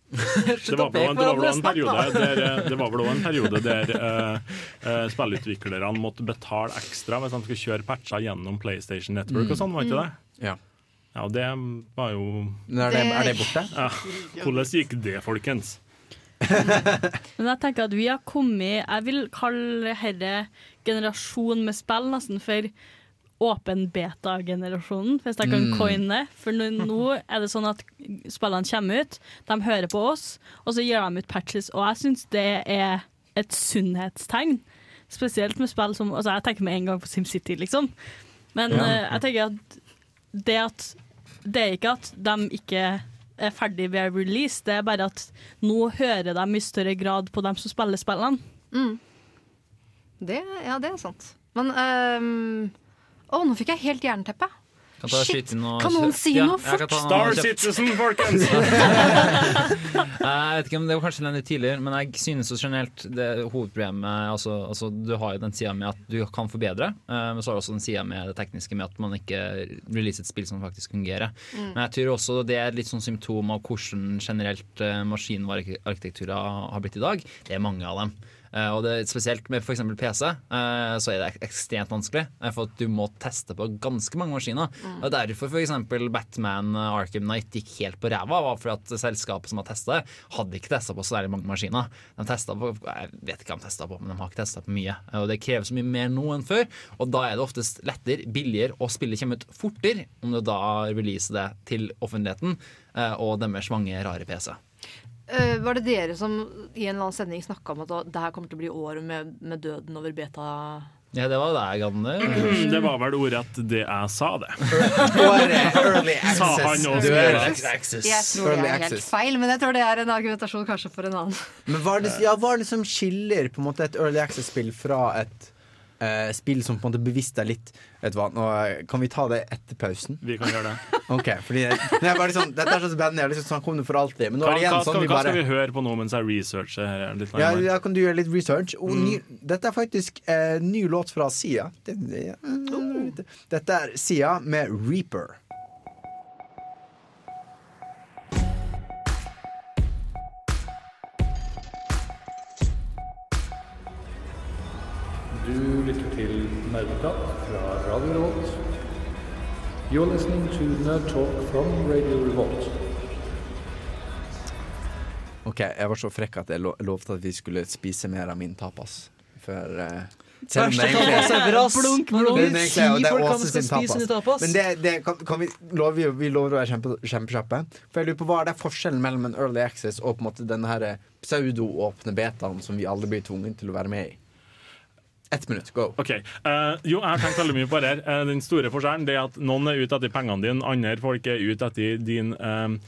Det var vel òg en periode der, eh, det var vel en periode der uh, eh, spillutviklerne måtte betale ekstra hvis de skulle kjøre patcher gjennom PlayStation Network og sånn, var ikke det? Ja. Ja, og det var jo Er det, er det borte? Ja. Hvordan gikk det, folkens? Men jeg tenker at vi har kommet Jeg vil kalle dette generasjonen med spill nesten for åpen beta-generasjonen, hvis jeg kan Mm. coine det. For nå, nå er det sånn at spillene kommer ut, de hører på oss, og så gir de ut patches. Og jeg syns det er et sunnhetstegn. Spesielt med spill som Altså, jeg tenker med en gang på SimCity, liksom. Men Ja. uh, jeg tenker at det at Det er ikke at de ikke er ferdig ved release, det er bare at nå hører de i større grad på dem som spiller spillene. Mm. Det, ja, det er sant. Men ehm, Å, nå fikk jeg helt jernteppe. Kan Shit! skyte inn og- Kan noen si Ja, noe fort? Star. Citizen, folkens! Jeg vet ikke om Det var kanskje den litt tidligere, men jeg synes jo generelt det hovedproblemet altså, altså, Du har jo den sida med at du kan forbedre, eh, men så har du også den sida med det tekniske med at man ikke releaser et spill som faktisk fungerer. Mm. Men jeg tror også det er litt sånn symptom av hvordan generelt uh, maskinvarearkitekturer har blitt i dag. Det er mange av dem. Eh, og det, Spesielt med f.eks. PC, eh, så er det ekstremt vanskelig. eh, For at du må teste på ganske mange maskiner. Mm. Og Derfor f.eks. Batman Arkham Knight gikk helt på ræva. var for at Selskapet som har testa det, hadde ikke testa på så veldig mange maskiner. De testet på, Jeg vet ikke hva de testa på, men de har ikke testa på mye. Og Det krever så mye mer nå enn før. Og da er det oftest lettere, billigere, og spillet kommer ut fortere om du da releaser det til offentligheten og deres mange rare PC. Eh, var det dere som i en eller annen sending snakka om at det her kommer til å bli året med, med døden over beta? Ja, det var deg, Anne. Det var vel ordrett det jeg sa, det. Early Sa han også, Du er. Jeg tror det er helt feil, men jeg tror det er en argumentasjon kanskje for en annen. Men hva er det, ja, hva er det som skiller på en måte et Early Access-spill fra et eh, spill som på en måte bevisst er litt Vet du hva, nå eh, Kan vi ta det etter pausen? Vi kan gjøre det. Ok, fordi jeg, er bare sånn, Dette er så spennende, jeg har lyst til å snakke om det for alltid. Men nå er det igjen hva, sånn vi hva bare skal vi høre på nå mens jeg researcher her litt ja, ja, kan du gjøre litt research? Og ny, dette er faktisk eh, ny låt fra Sia. Det, det, dette er Sia med Reaper. Nerdeprat fra Radio Revolt. You're listening to Nerd Talk from Radio Revolt. Ok, Jeg var så frekk at jeg lo lovte at vi skulle spise mer av min tapas. For uh, selv om det egentlig ever. Blunk, blunk. Det er det er Åse sin tapas. tapas. Men det, det kan, kan vi, lover, vi- vi lover å være kjempe, kjempekjappe. For jeg lurer på Hva er det forskjellen mellom en early access og på en måte denne pseudo-åpne betaen som vi alle blir tvunget til å være med i? Ett minutt, go. Ok, Uh, Jo, jeg har tenkt veldig mye på det her. Uh, den store forskjellen det er at noen er ute etter pengene dine, andre folk er ute etter din eh,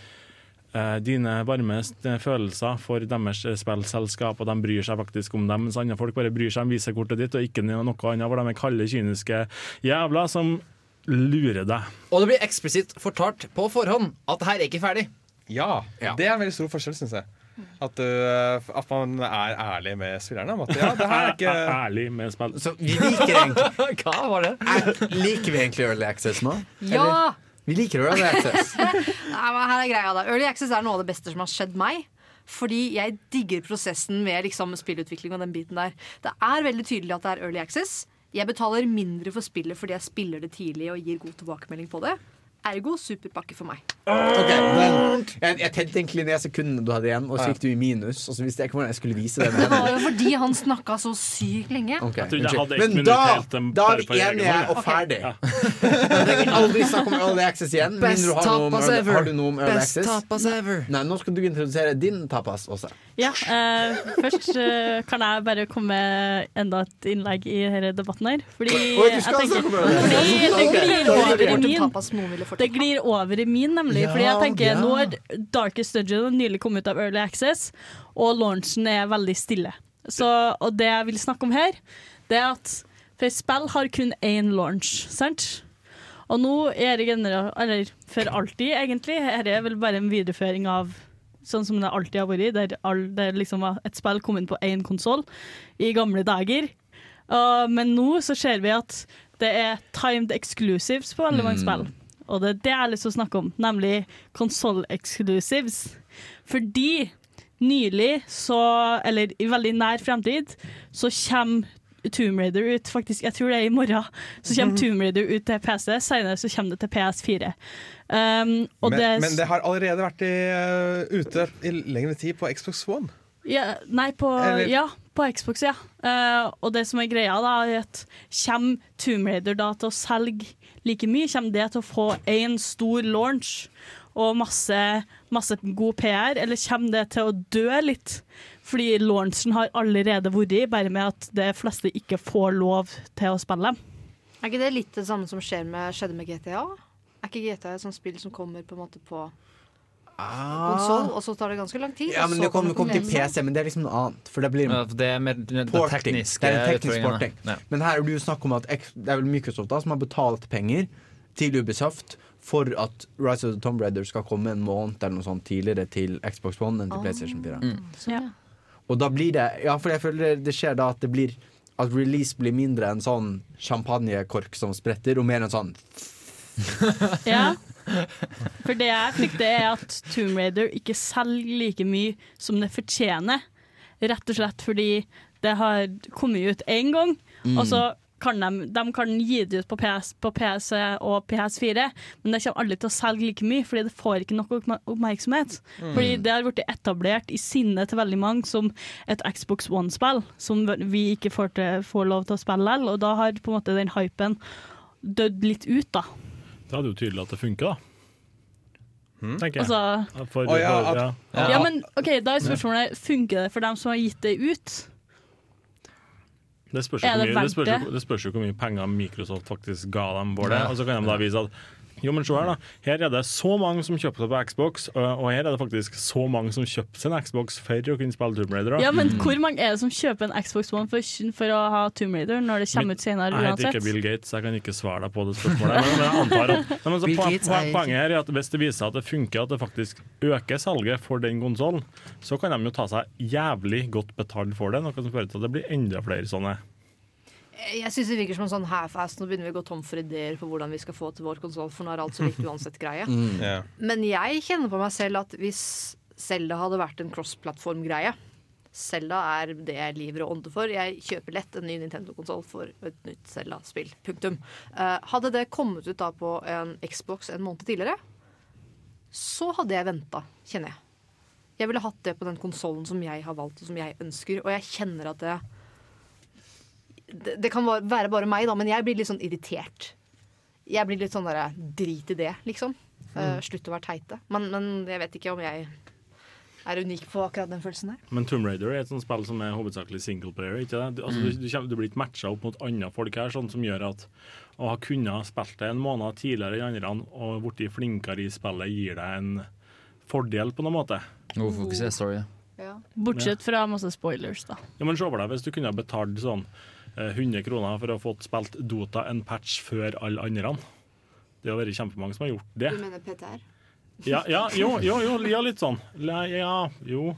eh, dine varmeste følelser for deres spillselskap, og de bryr seg faktisk om dem, mens andre folk bare bryr seg om visekortet ditt og ikke noe annet, hvor de er kalde, kyniske jævla som lurer deg. Og det blir eksplisitt fortalt på forhånd at det her er ikke ferdig. Ja, det er en veldig stor forskjell, syns jeg. At, du, eh, at man er ærlig med spillerne. Om at ja, det her er ikke Ærlig med spill. Så vi liker egentlig Hva var det? Liker vi egentlig early access nå? Ja! Eller? Vi liker early access. Nei, men her er greia da Early Access er noe av det beste som har skjedd meg. Fordi jeg digger prosessen med liksom, spillutvikling og den biten der. Det er veldig tydelig at det er Early Access. Jeg betaler mindre for spillet fordi jeg spiller det tidlig og gir god tilbakemelding på det. Ergo superpakke for meg. Okay, men jeg, jeg tenkte egentlig ned sekundene du hadde igjen, og så gikk du i minus. Og så visste jeg ikke hvordan jeg skulle vise det. Det var jo fordi han snakka så sykt lenge. Okay, Jeg jeg hadde Men da, da er vi enige og ferdig. Ja. Aldri snakk om Early Access igjen. Best du har noe om tapas early- ever. Har du noe om Early Best Access? tapas ever. Nei, nå skal du introdusere din tapas også. Ja, uh, først uh, kan jeg bare komme med enda et innlegg i denne debatten her. Fordi Oi, jeg tenker- snakke om det. Fordi det glir over i Det glir over i min, nemlig. Fordi jeg tenker ja. Nå har Darkest Dungeon nylig kommet ut av Early Access, og launchen er veldig stille. Så, og det jeg vil snakke om her, det er at For spill har kun én launch, sant? Og nå er det general... Eller for alltid, egentlig. Dette er vel bare en videreføring av sånn som det alltid har vært, der all, det liksom var et spill kom inn på én konsoll i gamle dager. Uh, men nå så ser vi at det er timed exclusives på veldig mange Mm. spill. Og det er det jeg har lyst til å snakke om, nemlig console exclusives. Fordi nylig, så, eller i veldig nær fremtid, så kommer Tomb Raider ut, faktisk, jeg tror det er i morgen, så kommer Tomb Raider ut til PC, senere så kommer det til PS4. Um, men, det, men det har allerede vært i, uh, ute i lengre tid på Xbox One. Ja, nei, på, Eller- ja, på Xbox, ja. Uh, og det som er greia, da, er at kommer Tomb Raider da til å selge like mye? Kommer det til å få én stor launch og masse, masse god PR, eller kommer det til å dø litt? Fordi launchen har allerede vært, bare med at de fleste ikke får lov til å spille. Er ikke det litt det samme som skjer med, skjedde med GTA? Er ikke GTA et sånt spill som kommer på en måte på konsoll, og så tar det ganske lang tid? Ah. Ja, men så Det kommer kom til? PC, men det er liksom noe annet. For det blir Ja, for det er mer det porting. tekniske Det er en teknisk porting. Ja. Men her er det jo snakk om at det er vel Microsoft da som har betalt penger til Ubisoft for at Rise of the Tomb Raider skal komme en måned eller noe sånt tidligere til Xbox One enn til Ah. PlayStation 4. Mm. Ja. Og da blir det Ja, for jeg føler det skjer da at det blir At release blir mindre en sånn champagnekork som spretter, og mer en sånn Ja. For det jeg frykter, er at Tomb Raider ikke selger like mye som det fortjener. Rett og slett fordi det har kommet ut én gang, Mm. og så kan de, de kan gi det ut på, PS, på PC og PS4, men det kommer aldri til å selge like mye, fordi det får ikke nok oppmerksomhet. Mm. Fordi det har blitt etablert i sinnet til veldig mange som et Xbox One-spill, som vi ikke får, til, får lov til å spille likevel, og da har på en måte den hypen dødd litt ut, da. Da er det jo tydelig at det funker, da. Tenker jeg. Altså- For, Å, ja, for, at- ja. Ja, men ok, da er spørsmålet Funker det for dem som har gitt det ut? Det spørs, jo hvor mye, penger Microsoft faktisk ga dem for det. Ja. Og så kan de da vise at jo, men se her da Her er det så mange som kjøper seg på Xbox, og her er det faktisk så mange som kjøper seg en Xbox for å kunne spille Tomb Raider. da. Ja, men Hvor mange er det som kjøper en Xbox One for, for å ha Tomb Raider når det kommer ut senere uansett? Jeg heter ikke Bill Gates, jeg kan ikke svare deg på det spørsmålet. Men, men jeg antar at Nei, men så Bill poen- Gates poen- er Poenget her er at hvis det viser at det funker, at det faktisk øker salget for den konsollen, så kan de jo ta seg jævlig godt betalt for det, noe som fører til at det blir enda flere sånne. Jeg syns det virker som en sånn half-ass. Nå begynner vi å gå tom for ideer for hvordan vi skal få til vår konsoll, for nå er alt så likt uansett greie. Mm. yeah. Men jeg kjenner på meg selv at hvis Selda hadde vært en cross-plattform-greie Selda er det jeg lever og ånder for. Jeg kjøper lett en ny Nintendo-konsoll for et nytt Selda-spill. Punktum. Uh, hadde det kommet ut da på en Xbox en måned tidligere, så hadde jeg venta, kjenner jeg. Jeg ville hatt det på den konsollen som jeg har valgt og som jeg ønsker, og jeg kjenner at det det, kan være bare meg, da, men jeg blir litt sånn irritert. Jeg blir litt sånn derre drit i det, liksom. Eh, slutt å være teite. Men, men jeg vet ikke om jeg er unik på akkurat den følelsen der. Men Tomb Raider er et sånt spill som er hovedsakelig singleplayer. Ikke det? Du, altså, du, du, du blir ikke matcha opp mot andre folk her, sånn som gjør at å ha kunnet spilt det en måned tidligere enn andre og blitt flinkere i spillet, gir deg en fordel på noen måte. Hvorfor ikke se story? Bortsett fra masse spoilers, da. Ja, men se for deg hvis du kunne ha betalt sånn 100 kroner for å ha fått spilt Dota en patch før alle andre. Det har vært kjempemange som har gjort det. Du mener PTR? Ja, ja jo, jo, jo, ja, litt sånn. Ja, jo.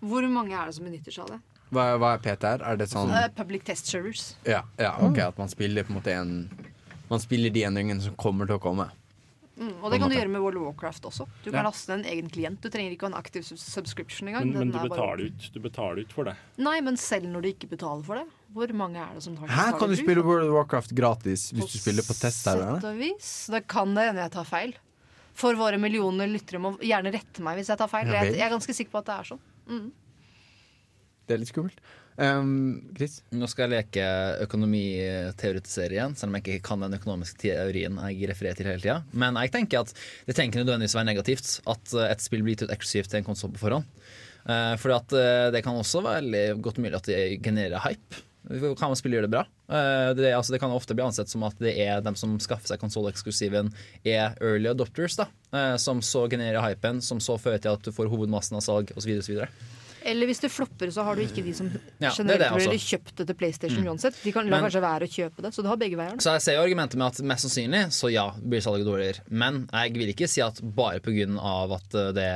Hvor mange er det som benytter seg av det? Hva, hva er PTR? Er det sånn Eh, public test servers. Ja, ja ok, at man spiller på en måte en Man spiller de endringene som kommer til å komme. Mm, og det kan du gjøre med World of Warcraft også. Du kan Ja. laste en egen klient. Du trenger ikke ha en aktiv subscription engang. Men, men du betaler bare- jo du betaler ikke for det. Nei, men selv når du ikke betaler for det. Hvor mange er det som har Her kan du spille World of Warcraft gratis hvis du spiller på Sett og vis. Det kan det hende jeg tar feil. For våre millioner lyttere må gjerne rette meg hvis jeg tar feil. Jeg, jeg er ganske sikker på at det er sånn. Mm. Det er litt skummelt. Um, Chris? Nå skal jeg leke økonomiteoretisere igjen, selv om jeg ikke kan den økonomiske teorien jeg refererer til hele tida. Men jeg tenker at det trenger ikke nødvendigvis være negativt at eh, et spill blir gitt ut eksklusivt til en konsoll på forhånd. Uh, for at, eh, det kan også være veldig godt mulig at det genererer hype. Kan spille gjøre det bra? Eh, det, altså, det kan ofte bli ansett som at det er dem som skaffer seg konsolleksklusiven, er early adopters, da, eh, som så genererer hypen, som så fører til at du får hovedmassen av salg osv. Eller hvis det flopper, så har du ikke de som Ja, er generelt ville kjøpt det til PlayStation Mm. uansett. De kan la kanskje være å kjøpe det, så du har begge veier. Så jeg ser jo argumentet med at mest sannsynlig så ja, blir salget dårligere. Men jeg vil ikke si at bare pga. at eh, det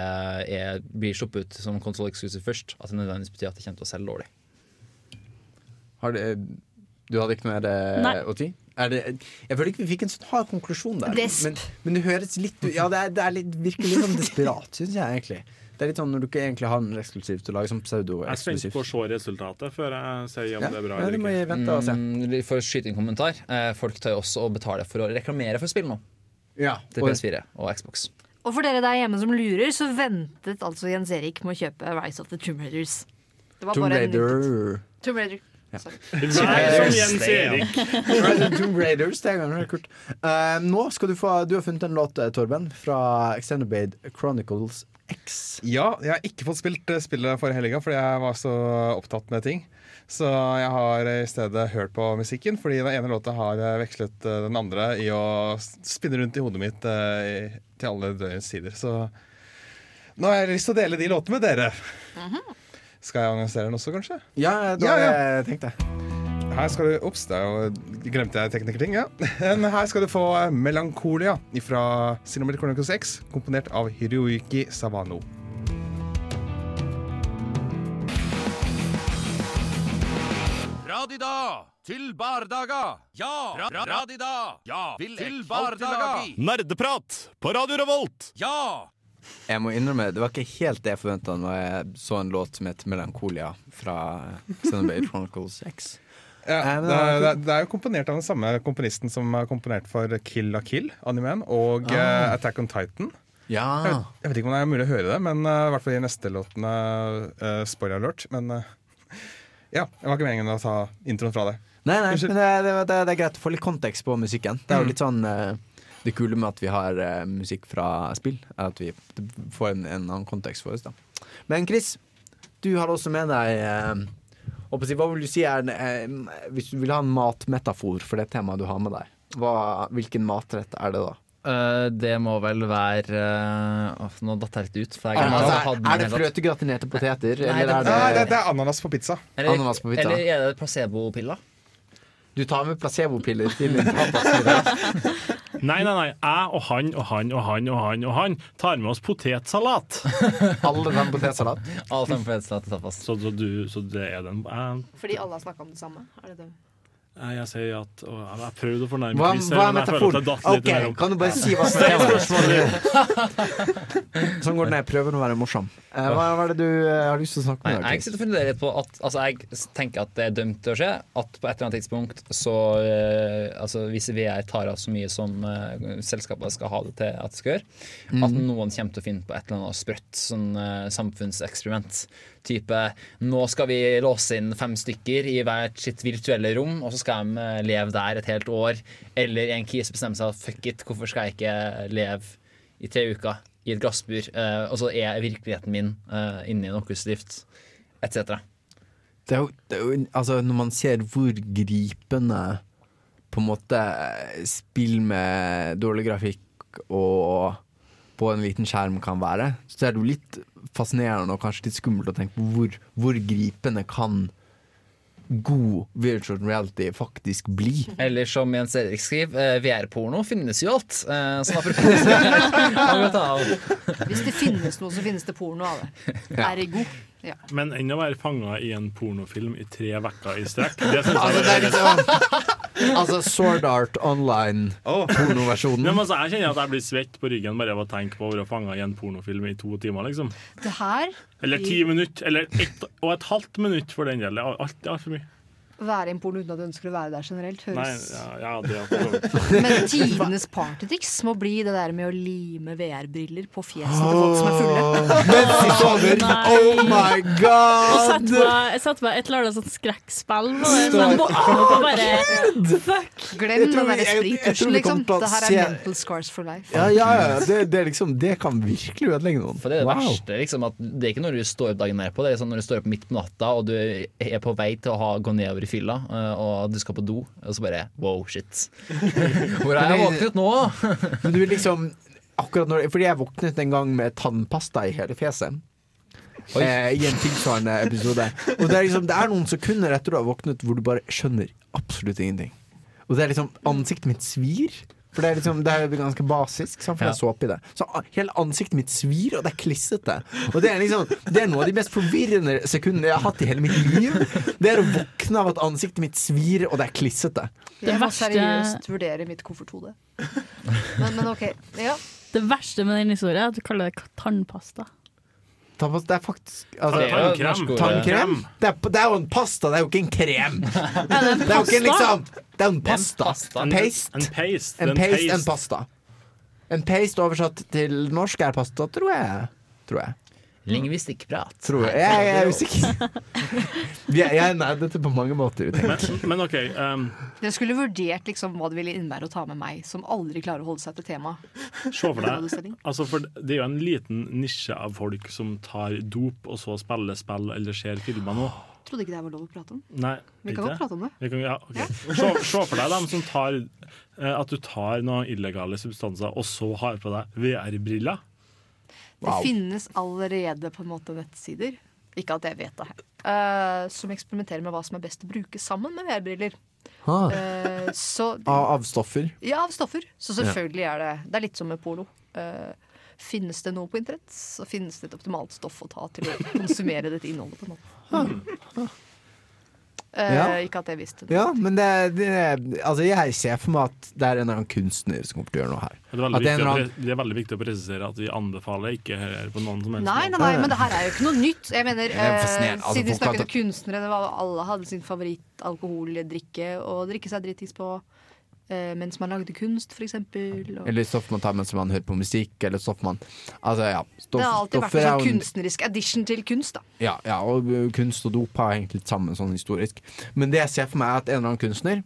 er, blir sluppet ut som konsolleksklusiv først, at det nødvendigvis betyr at det kommer til å selge dårlig. Har det, du hadde ikke noe mer eh, Nei. å si? Er det, jeg føler ikke vi fikk en sånn hard konklusjon der. Men, men det høres litt Ja, det, er, det er litt, virker litt sånn desperat, syns jeg egentlig. Det er litt sånn når du ikke egentlig har noe eksklusivt, å lage sånn Jeg er spent pseudo-eksklusivt. på å se resultatet før jeg sier om Ja, det er bra ja, det må eller jeg ikke. vente og se. Mm, for å skyte inn kommentar. Eh, folk tar jo også og betaler for å reklamere for spill nå. Ja, Til og- PS4 og Xbox. Og for dere der hjemme som lurer, så ventet altså Jens Erik med å kjøpe Rise of the Tomb Raiders. Det var Tomb bare en Raider. Tomb Raider. Ja. Som Jens Erik. Tomb Raiders, det er ganske kult. Uh, nå skal du få Du har funnet en låt, eh, Torben, fra Xenobade Chronicles X. Ja, jeg har ikke fått spilt eh, spillet forrige helga fordi jeg var så opptatt med ting. Så jeg har i stedet hørt på musikken, fordi den ene låta har vekslet den andre i å spinne rundt i hodet mitt uh, i- til alle døgnets sider. Så nå har jeg lyst til å dele de låtene med dere. Skal jeg annonsere den også, kanskje? Ja, da Ja, ja. jeg tenkte jeg. Her skal du Ops, det er glemte jeg teknikerting. Ja. Her skal du få 'Melankolia' fra Cinnamon Chronicles X, komponert av Hiroyuki Savano. Radida til bardaga. Ja, ra ra radida. Ja, til bardaga. Nerdeprat på Radio Revolt! Ja! Jeg må innrømme, Det var ikke helt det jeg forventa når jeg så en låt som het 'Melankolia' fra Xenoblade Chronicles X. Ja, det, er, det, er, jo komponert av den samme komponisten som er komponert for Kill la Kill, animeen, og Ah. eh, Attack on Titan. Ja. Jeg, vet, jeg vet ikke om det er mulig å høre det, men uh, i hvert fall i neste låtene uh, Spoiler alert. Men uh, ja, det var ikke meningen å ta introen fra det. Nei, nei, Unnskyld. men det, det, det, er greit å få litt kontekst på musikken. Det er jo Mm. litt sånn eh, Det kule med at vi har uh, musikk fra spill, er at vi får en, en annen kontekst for oss. da Men Chris, du har også med deg uh, å si, Hva vil du si er uh, Hvis du vil ha en matmetafor for det temaet du har med deg, hva, hvilken matrett er det da? Uh, det må vel være uh, åh, Nå datt jeg litt ut. For jeg Er, altså, er det i fløtegratinerte poteter, Nei, eller det- er Nei, det, det det er ananas på pizza. Eller, Ananas på pizza. eller er det placebo-piller? Du tar med placebopiller til din tapas? Nei, nei, nei. Jeg og han og han og han og han og han tar med oss potetsalat. Alle med potetsalat? Alle med potetsalat til tapas. Så, så, du, så det er den Fordi alle har snakka om det samme? Er det det? Jeg, sier at å, Jeg prøvde å fornærme Hva, Chris, hva er men jeg føler at metaforen? jeg datt litt Ok. Kan du bare si hva som er spørsmålet? Sånn går det når jeg prøver å være morsom. Eh, hva, hva er det du eh, har lyst til å snakke om? jeg sitter og funderer litt på at altså, Jeg tenker at det er dømt til å skje. At på et eller annet tidspunkt så eh, Altså hvis VR tar av så mye som uh, selskapet skal ha det til at det skal gjøre, at Mhm. noen kommer til å finne på et eller annet sprøtt sånn uh, samfunnseksperiment Type nå skal vi låse inn fem stykker i hvert sitt virtuelle rom, og så skal de eh, leve der et helt år. Eller en kis bestemmer seg fuck it, hvorfor skal jeg ikke leve i tre uker i et glassbur, eh, og så er virkeligheten min eh, inni en Oculus Rift, etc. Det er jo, det er jo altså, Når man ser hvor gripende på en måte spill med dårlig grafikk og på en liten skjerm kan være, så er det jo litt fascinerende og kanskje litt skummelt å tenke på hvor, hvor gripende kan god virtual reality faktisk bli. Eller som Jens Erik skriver, eh, VR-porno finnes jo alt. Eh, sånn apropos. Hvis det finnes noe, så finnes det porno av det. Ergo. Ja. Men enn å være fanga i en pornofilm i tre uker i strekk, det syns Altså, jeg det er Altså Sword Art Online, pornoversjonen. Ja, men altså, jeg kjenner at jeg blir svett på ryggen bare av å tenke på å være fanga i en pornofilm i to timer. liksom Det her Eller ti minutter, eller ett og et halvt minutt for den del. Alt- det er altfor mye. Være i en porno uten at du ønsker å være der generelt, Nei, ja, ja, det. Men tidenes partytriks må bli det der med å lime VR-briller på fjeset til folk som er fulle. Mens de sover. Oh my Jeg god! jeg satte meg et eller annet sånt skrekkspill på det. Fuck! Glem Jeg tror den vi- der jeg- jeg sprittusjen, liksom. Det her er mental scars for life. Ja, ja, ja. Det, det, liksom, det kan virkelig ødelegge noen. For det er det Wow. verste. Liksom, at det er ikke når du står opp dagen nedpå, det er sånn når du står opp midt på natta og du er på vei til å ha, gå nedover i fylla, eh, og du skal på do, og så bare wow, shit. Hvor er jeg våknet nå? Men du vil liksom akkurat når, Fordi jeg våknet en gang med tannpasta i hele fjeset. Eh, I en tilsvarende episode. Og det er, liksom, det er noen sekunder etter du har våknet hvor du bare skjønner absolutt ingenting. Og det er liksom Ansiktet mitt svir. For det er liksom Det er ganske basisk, sant? for det Ja. er såpe i det. Så hele ansiktet mitt svir, og det er klissete. Og det er liksom Det er noe av de mest forvirrende sekundene jeg har hatt i hele mitt liv. Det er å våkne av at ansiktet mitt svir, og det er klissete. Jeg må seriøst vurdere mitt kofferthode. Men, men OK. Ja. Det verste med den historien er at du kaller det tannpasta. Tannpasta, det er faktisk altså, Det er jo et. Tannkrem? Det er, det er jo en pasta, det er jo ikke en krem! Det er jo ikke en liksom Det er en pasta. pasta. En paste. En paste. En paste. en pasta. En paste oversatt til norsk er pasta, tror jeg. Tror jeg. Lingvistikkprat. Tror jeg. Jeg, jeg er usikker. Vi er- Jeg er dette på mange måter. Men, men OK. Um, Dere skulle vurdert liksom hva det ville innebære å ta med meg, som aldri klarer å holde seg til temaet. Se for deg altså for Det er jo en liten nisje av folk som tar dop og så spiller spill eller ser filmer nå. Trodde ikke det var lov å prate om. Nei, Vi ikke kan godt prate om det. Vi kan, ja, ok. se, se for deg dem som tar eh, At du tar noen illegale substanser og så har på deg VR-briller. Det finnes allerede på en måte nettsider, ikke at jeg vet det her, Uh, som eksperimenterer med hva som er best å bruke sammen med VR-briller. Eh, så Av, av stoffer. Ja, av stoffer. Så selvfølgelig er det Det er litt som med porno. Uh, finnes det noe på internett, så finnes det et optimalt stoff å ta til å konsumere dette innholdet. på en måte. Eh, Ja. Ikke at jeg visste det. Ja, men det, det Altså, jeg ser for meg at det er en eller annen kunstner som kommer til å gjøre noe her. Det er, veldig At det er en viktig å, eller annen pre- det er veldig viktig å presisere at vi anbefaler ikke å høre på noen som helst. Nei, nei, nei, men det her er jo ikke noe nytt. Jeg mener, er eh. Altså, Siden vi snakket om kunstnere, det var, alle hadde sin favorittalkoholdrikke å drikke seg dritings på eh, mens man lagde kunst, eksempel. Og Eller stoff man tar mens man hører på musikk, eller stoff man Altså, ja. Stoff, det har alltid vært en sånn kunstnerisk addition til kunst, da. Ja, ja, og uh, kunst og dop har hengt litt sammen sånn historisk. Men det jeg ser for meg, er at en eller annen kunstner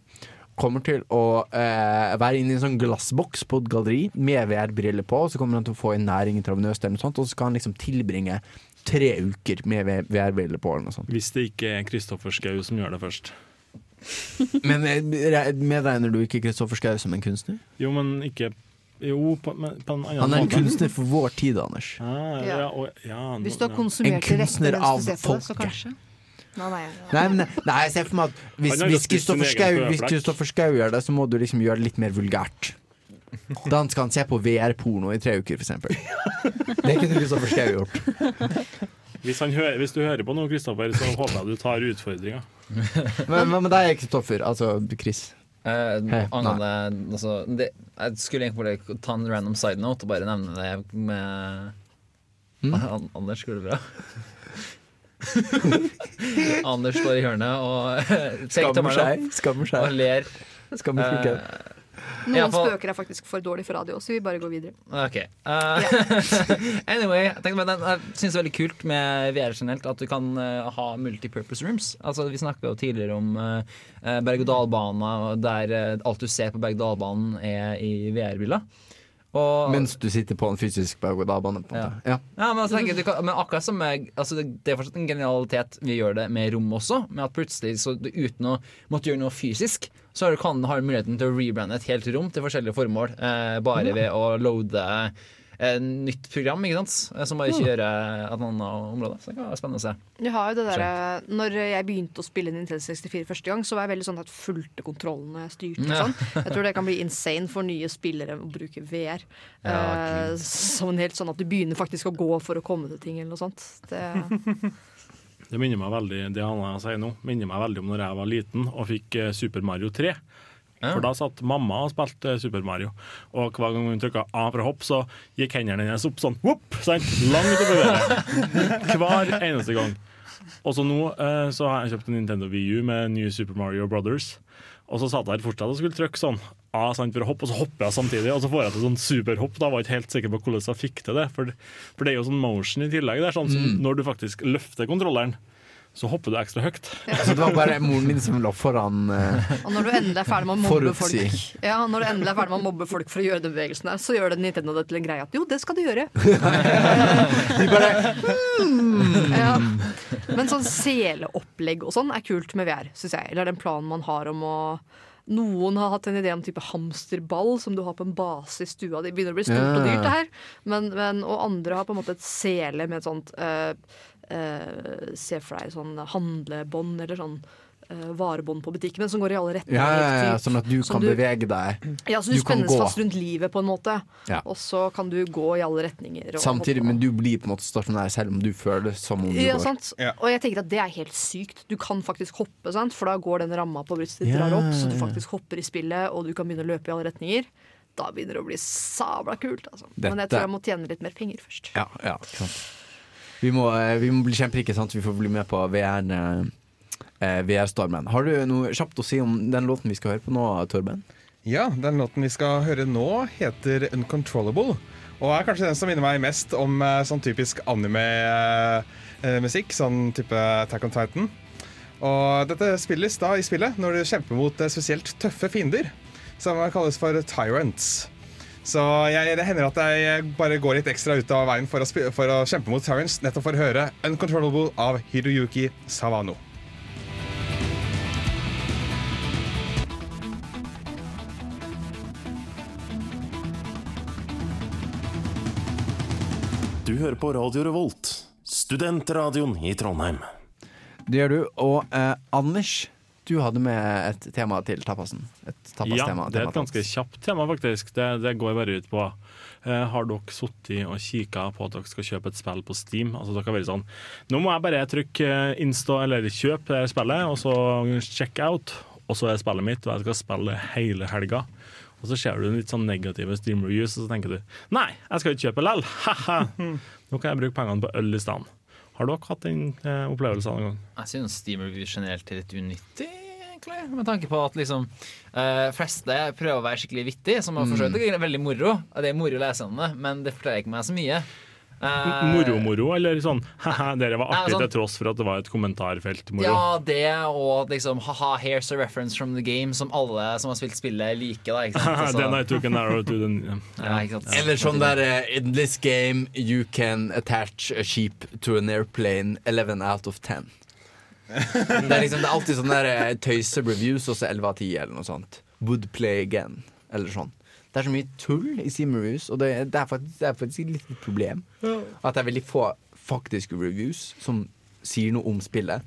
kommer til å eh, være inne i en sånn glassboks på et galleri med VR-briller på, og så kommer han til å få en næring intravenøst eller noe sånt, og så skal han liksom tilbringe tre uker med VR-briller på eller noe sånt. Hvis det ikke er Kristoffer Schou som gjør det først. Men eh, re- medregner du ikke Kristoffer Schou som en kunstner? Jo, men ikke Jo, på, men, på en annen Han er en måte. kunstner for vår tid, Anders. Ah, ja, Ja. og, ja, nå- Hvis du har ja. konsumert En det rette kunstner mens av du ser på det, så. Nei, nei, Nei, men, nei, jeg ser for meg at hvis, hvis Kristoffer Schou gjør det, så må du liksom gjøre det litt mer vulgært. Da skal han se på VR-porno i tre uker, eksempel. Det kunne Kristoffer Schou gjort. Hvis, han hører, hvis du hører på noe, Kristoffer, så håper jeg du tar utfordringa. Men hva med deg, Kristoffer? Altså Chris. Eh, hey, angående altså, det, Jeg skulle egentlig bare ta en random side note og bare nevne det med An Anders, går det bra? Anders står i hjørnet og Skammer seg. skammer Skammer og seg. ler. Skammer seg. Eh, Noen ja, for... spøker er faktisk for dårlig for radio, så vi bare går videre. Ok. eh, anyway, jeg, tenkte, jeg syns det er veldig kult med VR generelt at du kan uh, ha multipurpose rooms. Altså, vi snakka jo tidligere om uh, berg-og-dal-bana, der alt du ser på berg-og-dal-banen er i VR-briller. Og- Mens du sitter på en fysisk berg-og-dal-bane. Ja. Ja. Ja, men, altså, tenker du kan, men akkurat som jeg, altså, det, det er fortsatt en genialitet vi gjør det med rom også. Med at plutselig, så du, uten å måtte gjøre noe fysisk, så har kan, har muligheten til å rebrande et helt rom til forskjellige formål. Eh, bare Ja. ved å loade et nytt program, ikke sant? Eh, som bare kjører et annet område. Så det kan være spennende å se. Jeg har jo det der, Når jeg begynte å spille Nintendo 64 første gang, så var jeg veldig sånn at fulgte kontrollen når jeg styrte. Ja. Sånn. Jeg tror det kan bli insane for nye spillere å bruke VR. Ja, eh, som en helt sånn at du begynner faktisk å gå for å komme til ting eller noe sånt. Det, Det minner meg veldig det han sier nå, minner meg veldig om når jeg var liten og fikk eh, Super Mario 3. For da satt mamma og spilte eh, Super Mario, og hver gang hun trykka A for å hoppe, så gikk hendene hennes opp sånn whoop, sant? langt oppi været. Hver eneste gang. Og så nå eh, så har jeg kjøpt en Nintendo Wii U med nye Super Mario Brothers. Og så satt jeg der fortsatt og skulle trykke sånn A sant, for å hoppe, og så hopper jeg samtidig. Og så får jeg til sånn superhopp. Da var jeg ikke helt sikker på hvordan jeg fikk til det. For, for det er jo sånn motion i tillegg. Det er sånn som Mm. Når du faktisk løfter kontrolleren, så hopper du ekstra høyt. Så det var bare moren din som lå foran uh, og når du endelig er ferdig med å mobbe Forutsi. folk Ja, når du endelig er ferdig med å mobbe folk for å gjøre den bevegelsen her, så gjør det Nintendo det til en greie at jo, det skal du gjøre. De bare Ja. Men sånn seleopplegg og sånn er kult med VR, syns jeg. Eller den planen man har om å noen har hatt en idé om type hamsterball som du har på en base i stua. Det begynner å bli stort og dyrt, det her. Men, men, og andre har på en måte et sele med et sånt uh, uh, Se for deg sånn handlebånd eller sånn varebånd på butikkene som går i alle retninger. Ja, ja, ja, sånn at du Som kan bevege deg. Ja, så du, du spennes fast rundt livet på en måte. Ja. Og så kan du gå i alle retninger. Og Samtidig, men du blir på en måte stasjonær selv om du føler det som om du Ja, går. sant? Og jeg tenker at det er helt sykt. Du kan faktisk hoppe, sant? for da går den ramma på brystet ditt Ja. drar opp, så du faktisk hopper i spillet, og du kan begynne å løpe i alle retninger. Da begynner det å bli sabla kult. Altså. Men jeg tror jeg må tjene litt mer penger først. Ja, ja, sant. Vi må, eh, vi må bli kjemperike, sant? Vi får bli med på VR, eh, VR-stormen. Har du noe kjapt å si om den låten vi skal høre på nå, Torben? Ja, den låten vi skal høre nå, heter 'Uncontrollable'. Og er kanskje den som minner meg mest om eh, sånn typisk anime-musikk. sånn type Attack on Titan. Og dette spilles da i spillet når du kjemper mot eh, spesielt tøffe fiender, som kalles for tyrants. Så jeg, det hender at jeg bare går litt ekstra ut av veien for å, for å kjempe mot tyrants, nettopp for å høre 'Uncontrollable' av Hiroyuki Savano. Du hører på Radio Revolt, studentradioen i Trondheim. Det gjør du. Og eh, Anders, du hadde med et tema til tapasen. Et Ja, tema, det er et ganske kjapt tema, faktisk. Det, det går bare ut på eh, Har dere sittet og kikka på at dere skal kjøpe et spill på Steam? Altså dere har vært sånn Nå må jeg bare trykke eh, insta eller kjøp det spillet, og så check out. Og så er spillet mitt, og jeg skal spille hele helga. Og så ser du litt sånn negative Steam reviews, og så tenker du nei, jeg skal ikke kjøpe lell. Nå kan jeg bruke pengene på øl i stedet. Har dere hatt den eh, opplevelsen noen gang? Jeg synes Steam Reviews generelt er litt unyttig, egentlig. Med tanke på at liksom eh, fleste prøver å være skikkelig vittig, som for så vidt er veldig moro. Og det er moro å lese om det, men det forteller ikke meg så mye. Eh, Moro-moro, eller sånn haha, dere var artig sånn- til tross for at det var et kommentarfelt-moro? Ja, det og liksom haha, here's a reference from the game, som alle som har spilt spillet, liker. Da, ikke sant? Altså- Then I took an arrow to the Ja, ikke sant? Eller sånn der eh, In this game you can attach a sheep to an airplane 11 out of 10. Det er liksom det er alltid sånn der eh, tøyse-reviews, og så 11 av 10 eller noe sånt. Would play again, eller sånn. Det er så mye tull i Steam Reviews, og det, det, er faktisk, det er faktisk litt et problem. At det er veldig få faktiske reviews som sier noe om spillet.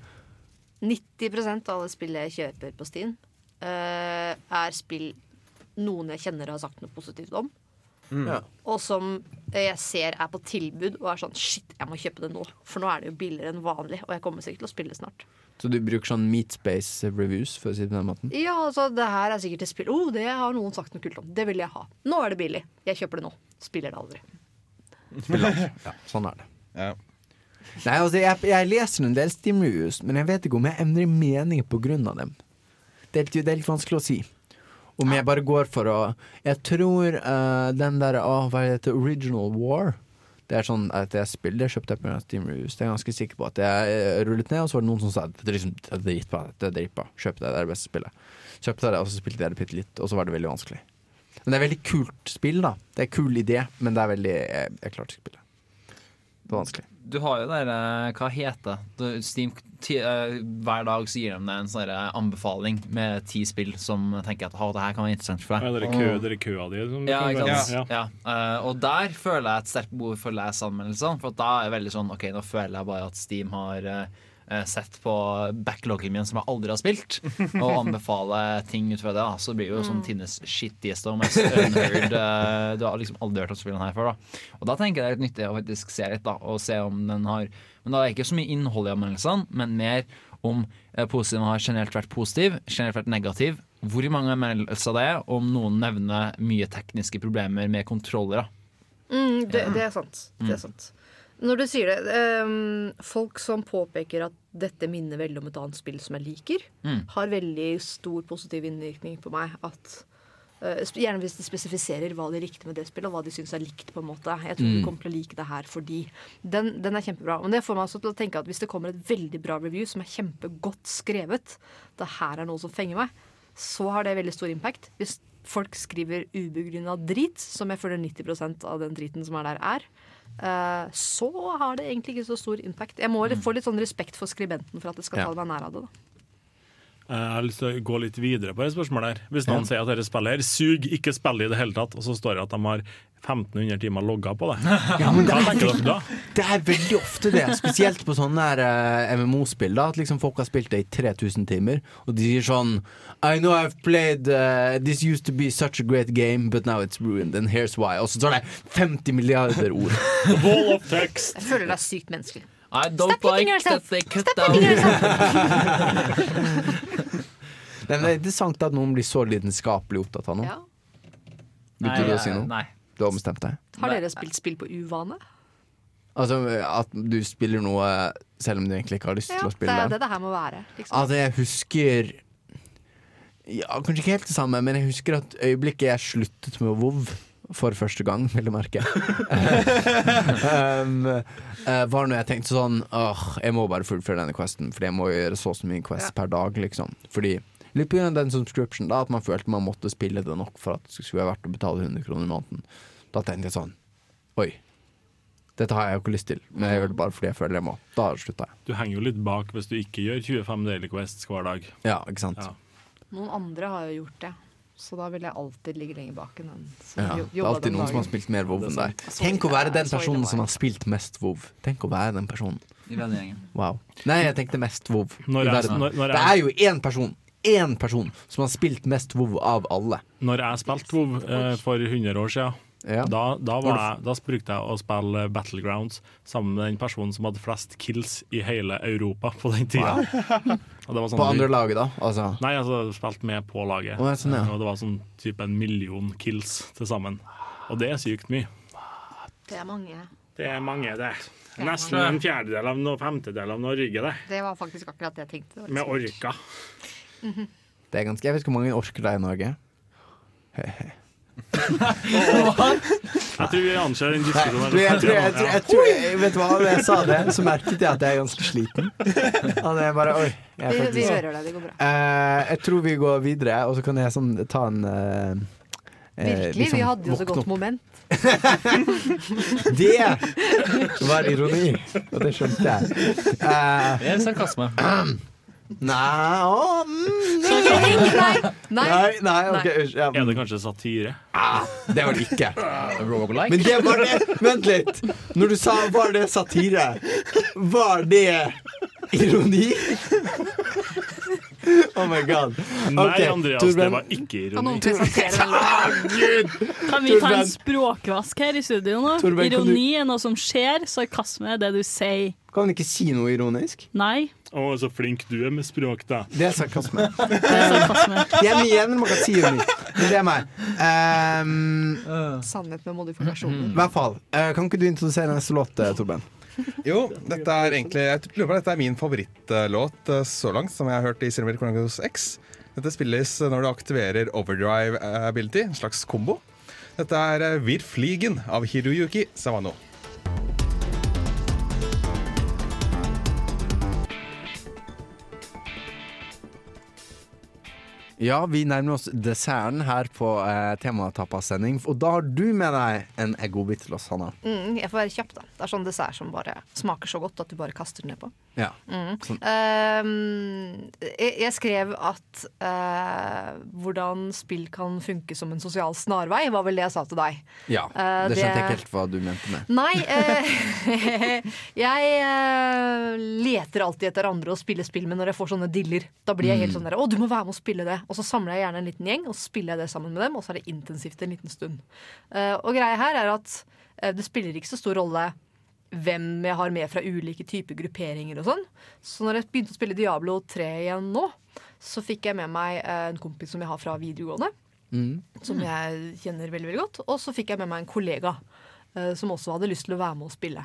90% av alle spill jeg kjøper på Steam, uh, er spill noen jeg kjenner har sagt noe positivt om. Ja. Og som jeg ser er på tilbud og er sånn Shit, jeg må kjøpe det nå. For nå er det jo billigere enn vanlig, og jeg kommer sikkert til å spille snart. Så du bruker sånn Meatspace reviews, for å si det på den måten? Ja, altså, det her er sikkert et spill oh, det har noen sagt noe kult om. Det vil jeg ha. Nå er det billig. Jeg kjøper det nå. Spiller det aldri. Spiller. Ja, sånn er det. Nei, altså, jeg, jeg leser en del Steam Reviews, men jeg vet ikke om jeg endrer mening av dem. Det er, litt- det er litt vanskelig å si. Om jeg bare går for å Jeg tror uh, den der Å, hva heter det? Original War? Det er sånn at jeg spiller, det kjøpte jeg på Steam Reviews. Det er jeg ganske sikker på at jeg eh, rullet ned, og så var det noen som sa det er liksom, det er dritbra. Det dritbra. Kjøp det, det er det beste spillet. Kjøpte det, og så spilte jeg det bitte litt, og så var det veldig vanskelig. Men det er veldig kult spill, da. Det er kul idé, men det er veldig Jeg, jeg klarte ikke å spille. Det var vanskelig. Du har jo der, eh, hva heter det? Steam, ti, eh, Hver dag så gir de deg en sånn anbefaling med ti spill som tenker at «Å, det her kan være interessant for Ja, deg. dere kø, dere køa de, Ja, ikke sant? Ja, Ja. eh, og der føler jeg et sterkt behov for å lese anmeldelsene. For da er det veldig sånn OK, nå føler jeg bare at Steam har eh, eh, sett på backloggen min som jeg aldri har spilt, og anbefaler ting ut fra det. Da. Så blir det jo sånn Tinnes shittieste og mest unheard eh, Du har liksom aldri hørt om spillene her før. da Og da tenker jeg det er litt nyttig å faktisk se litt, da, og se om den har Men da er det ikke så mye innhold i anmeldelsene, men mer om eh, positiv har generelt vært positiv, generelt vært negativ. Hvor mange anmeldelser det er, om noen nevner mye tekniske problemer med kontroller. da. Mm, det, det er sant. Det Mm. er sant. Når du sier det, um, folk som påpeker at dette minner veldig om et annet spill som jeg liker, Mm. har veldig stor positiv innvirkning på meg. At, uh, gjerne hvis de spesifiserer hva de likte med det spillet, og hva de syns er likt. på en måte Jeg tror Mm. du kommer til å like det her fordi den, den er kjempebra. Men det får meg også til å tenke at hvis det kommer et veldig bra review som er kjempegodt skrevet, det her er noe som fenger meg, så har det veldig stor impact. Hvis folk skriver ubegrunna drit, som jeg føler 90% av den driten som er der, er, så har det egentlig ikke så stor impact. Jeg må få litt sånn respekt for skribenten for at det skal Ja. ta meg nær av det. da. Eh, Jeg har lyst til å gå litt videre på det spørsmålet her. Hvis noen Ja. sier at dette spillet her suger, ikke spiller i det hele tatt, og så står det at de har 1500 timer logga på det. Ja, men det er Det er veldig ofte det, spesielt på sånne her, eh, MMO-spill. da At liksom folk har spilt det i 3000 timer, og de sier sånn I know I've played uh, This used to be such a great game, but now it's ruined, and here's why. Og så står det 50 milliarder ord. Wall of text. Jeg føler det er sykt menneskelig. I don't Stop like yourself. that they cut Stop down. Men det er interessant at noen blir så lidenskapelig opptatt av noe. Ja. Du Nei, si noe? nei. Du har bestemt deg? Har dere spilt spill på uvane? Altså at du spiller noe selv om du egentlig ikke har lyst Ja, til å spille det Ja, det er det det her må være. Liksom. Altså, jeg husker Ja, kanskje ikke helt det samme, men jeg husker at øyeblikket jeg sluttet med WoW for første gang, vil du merke, um, eh, var når jeg tenkte sånn Åh, jeg må bare fullføre denne questen, fordi jeg må gjøre så og så mye quest per dag, liksom. Fordi Litt på den subscription, da, at man følte man måtte spille det nok for at det skulle være verdt å betale 100 kroner i måneden. Da tenkte jeg sånn Oi, dette har jeg jo ikke lyst til, men jeg gjør det bare fordi jeg føler jeg må. Da slutta jeg. Du henger jo litt bak hvis du ikke gjør 25 Daily Quests hver dag. Ja, ikke sant? Noen andre har jo gjort det. Så da vil jeg alltid ligge lenger bak enn den som Ja, det er alltid noen noen som har spilt mer WoW enn deg. Tenk å være den personen som har spilt mest WoW. Tenk å være den personen. I vennegjengen. Wow. Nei, jeg tenkte mest WoW Når i verden. når- når Det er jo én person Én person som har spilt mest WoW av alle. Når jeg spilte WoW eh, for 100 år siden, Ja. da, da, jeg, da brukte jeg å spille Battlegrounds sammen med den personen som hadde flest kills i hele Europa på den tida. Wow. Og det var sånn På andre laget, da? Altså. Nei, altså spilt med på laget. Å, sånn, ja. Og det var sånn type en million kills til sammen. Og det er sykt mye. Det er mange. Det er mange, det. Nesten en fjerdedel av no femtedel av Norge, det. Det var faktisk akkurat det jeg tenkte. Det Med litt Det er ganske, jeg vet ikke hvor mange orker det er i Norge. Jeg tror vi anser en Nei, diskusjonen jeg, tror, jeg, tror, jeg, tror, jeg vet du hva, da jeg sa det, så merket jeg at jeg er ganske sliten. Og det er bare, oi, jeg er Vi, vi hører deg, det går bra. Uh, jeg tror vi går videre, og så kan jeg sånn ta en eh, eh, Virkelig, liksom vi hadde jo så godt opp. moment. Det var ironi, og det skjønte jeg. Uh, Det er sarkasme. Nei å, mm, Nei, nei, nei, ok, unnskyld, ja. Er det kanskje satire? Det var det ikke. Roguelike? Men det var det Vent litt! Når du sa 'var det satire', var det ironi? Oh my god. Nei, Ok, Andreas, Torben. det var ikke Kan noen ironi. presentere den låten? Kan vi ta Torben. en språkvask her i studio nå? Torben, kan du- Ironi er noe som skjer, sarkasme er det du sier. Kan hun ikke si noe ironisk? Nei. Å, så flink du er med språk, da. Det er sarkasme. Det er. Jeg mener man kan si ironi. Det er meg. Ehm, Sannhet med modifikasjoner. I hvert fall. Uh, kan ikke du introdusere neste låt, eh, Torben? Jo, dette er egentlig Jeg lurer på dette er min favorittlåt eh, så langt, som jeg har hørt i Cinematic Chronicles X. Dette spilles når du aktiverer overdrive ability, en slags kombo. Dette er eh, av Hiroyuki Sawano. Ja, vi nærmer oss desserten her på eh, Tematapassending. Og da har du med deg en godbit til oss, Hanna. Mm, jeg får være kjapp, da. Det er sånn dessert som bare smaker så godt at du bare kaster den nedpå. Ja. Mm. Sånn. Uh, jeg, jeg skrev at uh, hvordan spill kan funke som en sosial snarvei, var vel det jeg sa til deg. Ja, uh, det skjønte jeg ikke helt hva du mente med. Nei, eh, jeg leter alltid etter andre å spille spill med når jeg får sånne diller. Da blir jeg helt Mm. sånn der, å du må være med og spille det. Og så samler jeg gjerne en liten gjeng, og så spiller jeg det sammen med dem, og så er det intensivt en liten stund. Eh, og greia her er at eh, det spiller ikke så stor rolle hvem jeg har med fra ulike typer grupperinger og sånn. Så når jeg begynte å spille Diablo 3 igjen nå, så fikk jeg med meg eh, en kompis som jeg har fra videregående Mm. som jeg kjenner veldig veldig godt. Og så fikk jeg med meg en kollega uh, som også hadde lyst til å være med og spille.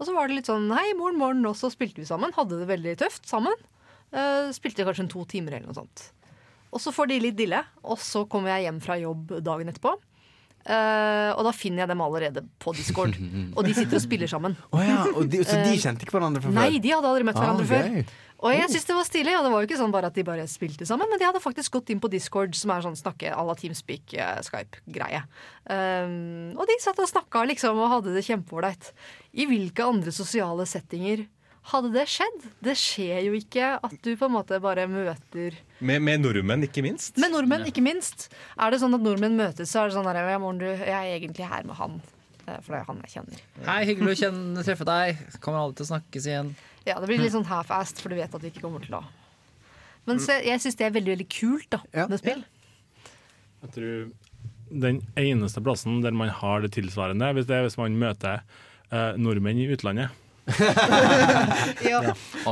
Og så var det litt sånn hei, morgen, morgen, og så spilte vi sammen. Hadde det veldig tøft sammen. Uh, spilte kanskje en to timer eller noe sånt. Og så får de litt dille, og så kommer jeg hjem fra jobb dagen etterpå. Uh, og da finner jeg dem allerede på Discord. og de sitter og spiller sammen. Oh, ja, de, så de Eh, kjente ikke hverandre fra før? Nei, de hadde aldri møtt Ah, hverandre før. Og jeg synes det var stilig, og det var jo ikke sånn bare at de bare spilte sammen, men de hadde faktisk gått inn på Discord, som er sånn snakke à la Teamspeak, eh, Skype-greie. Um, og de satt og snakka liksom, og hadde det kjempeålreit. I hvilke andre sosiale settinger hadde det skjedd? Det skjer jo ikke at du på en måte bare møter Med, med nordmenn, ikke minst. Med nordmenn, ikke minst. Er det sånn at nordmenn møtes, så er det sånn her, ja, morgen, du, jeg er egentlig her med han. eh, For det er han jeg kjenner. Hei, hyggelig å kjenne, treffe deg. Kommer aldri til å snakkes igjen. Ja, det blir litt sånn half-assed, for du vet at vi ikke kommer til å Men så, jeg syns det er veldig veldig kult da, med spill. Jeg tror den eneste plassen der man har det tilsvarende, hvis det er hvis man møter eh, nordmenn i utlandet. Ja.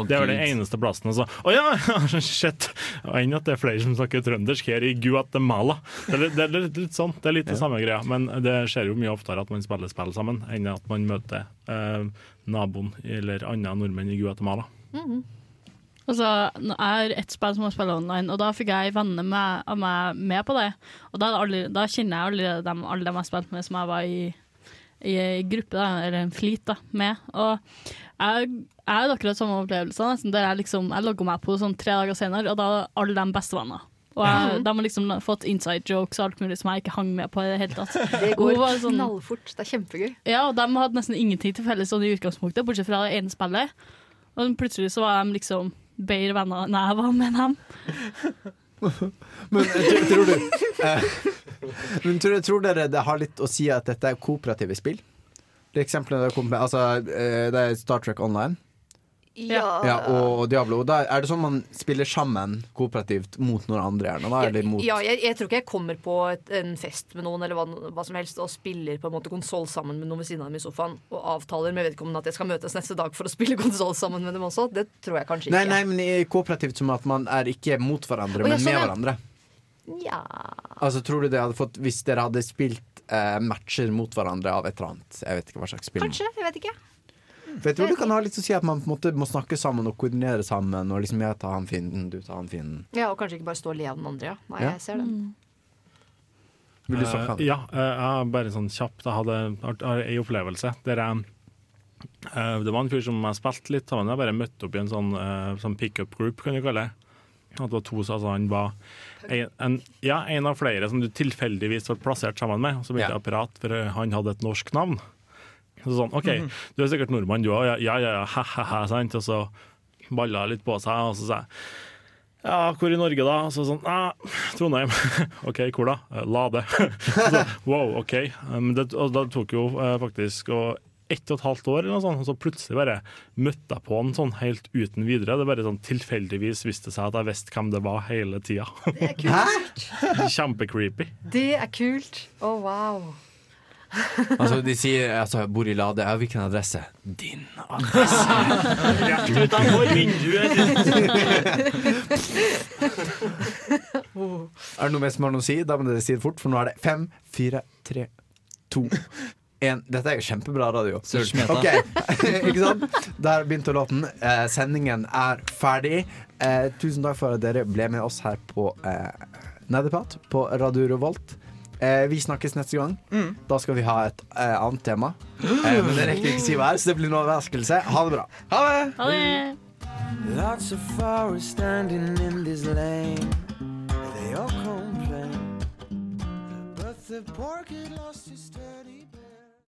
Det var den eneste plassen. Altså. Å ja, shit! Og Enn at det er flere som snakker trøndersk her i Guatemala. Det er, det er litt, litt sånn, det er litt det samme greia. Men det skjer jo mye oftere at man spiller spill sammen, enn at man møter eh, naboen eller andre nordmenn i Guatemala. Mhm. Altså, nå er et spill som har spilt online, og da fikk jeg venner med, av meg med på det. Og da, da kjenner jeg alle dem, alle dem jeg har spilt med som jeg var i, i, i gruppe, da, eller en flit, da, med. Og jeg, jeg hadde akkurat samme opplevelse, nesten, der jeg liksom Jeg logga meg på sånn tre dager senere, og da var alle dem bestevenner. Og jeg, de har liksom fått inside jokes og alt mulig som jeg ikke hang med på i det hele tatt. Det går sånn- knallfort. Det er kjempegøy. ja, og de hadde nesten ingenting til felles sånn i utgangspunktet, bortsett fra det ene spillet. Og plutselig så var de liksom bedre venner enn jeg var med dem. Men tror, tror du eh, Men tror, tror dere det har litt å si at dette er kooperative spill? De eksemplene dere kom med, altså, eh, det er Star Trek Online. Ja. Ja, og Diablo. Da er det sånn man spiller sammen kooperativt mot noen andre. Gjerne. Er Ja, jeg, jeg tror ikke jeg kommer på et, en fest med noen eller hva, hva som helst og spiller på en måte konsoll sammen med noen ved siden av dem i sofaen og avtaler med vedkommende at jeg skal møtes neste dag for å spille konsoll sammen med dem også. Det tror jeg kanskje ikke. nei, men i kooperativt som at man er ikke mot hverandre, men ja, men sånn, med hverandre. Ja. Altså, tror du det hadde fått Hvis dere hadde spilt eh, matcher mot hverandre av et eller annet Jeg vet ikke hva slags spill. Kanskje. Jeg vet ikke. For jeg tror du kan ha litt å si at man på en måte må snakke sammen og koordinere sammen. Og liksom jeg tar han fienden, du tar han fienden. Ja, Og kanskje ikke bare stå og le av den andre. Ja. Nei, Ja. jeg ser den. Vil du snakke om Eh, ja, eh, jeg bare sånn kjapt. Jeg hadde har en opplevelse der jeg eh, Det var en fyr som jeg spilte litt sammen med. Jeg bare møtte opp i en sånn, uh, sånn pickup group, kan du kalle det. At det var to, så altså han var en, en, ja, en av flere som du tilfeldigvis ble plassert sammen med. Så begynte jeg å prate, for han hadde et norsk navn. Så sånn, OK, Mhm. du er sikkert nordmann, du òg? Ja, ja, ja, he-he-he, sant? Og så balla litt på seg, og så sa jeg ja, hvor i Norge da? Og så sånn, ah, Trondheim. OK, hvor da? Eh, Lade. så, wow, OK. Um, det, og da tok jo eh, faktisk og ett og et halvt år, eller noe sånt, og så plutselig bare møtte jeg på han sånn helt uten videre. Det bare sånn tilfeldigvis viste seg at jeg visste hvem det var hele tida. Det er kult. Kjempecreepy. Det er kult. Å, wow. Altså, de sier altså, jeg bor i Lade. Ja, hvilken adresse? Din adresse. Rett utenfor vinduet. Er det noe mer som har noe å si? Da må dere si det fort, for nå er det fem, fire, tre, to. En Dette er jo kjempebra radio. Okay. Ok, ikke sant? Der begynte låten. Eh, sendingen er ferdig. Eh, tusen takk for at dere ble med oss her på eh, Nederprat på Radio Revolt. Eh, vi snakkes neste gang. Da skal vi ha et eh, annet tema. Eh, men det rekker ikke si hva er, så det blir en overraskelse. Ha det bra. Ha det! Ha det. Lots of flowers standing in this lane. They all complain. But the porky lost his steady pace.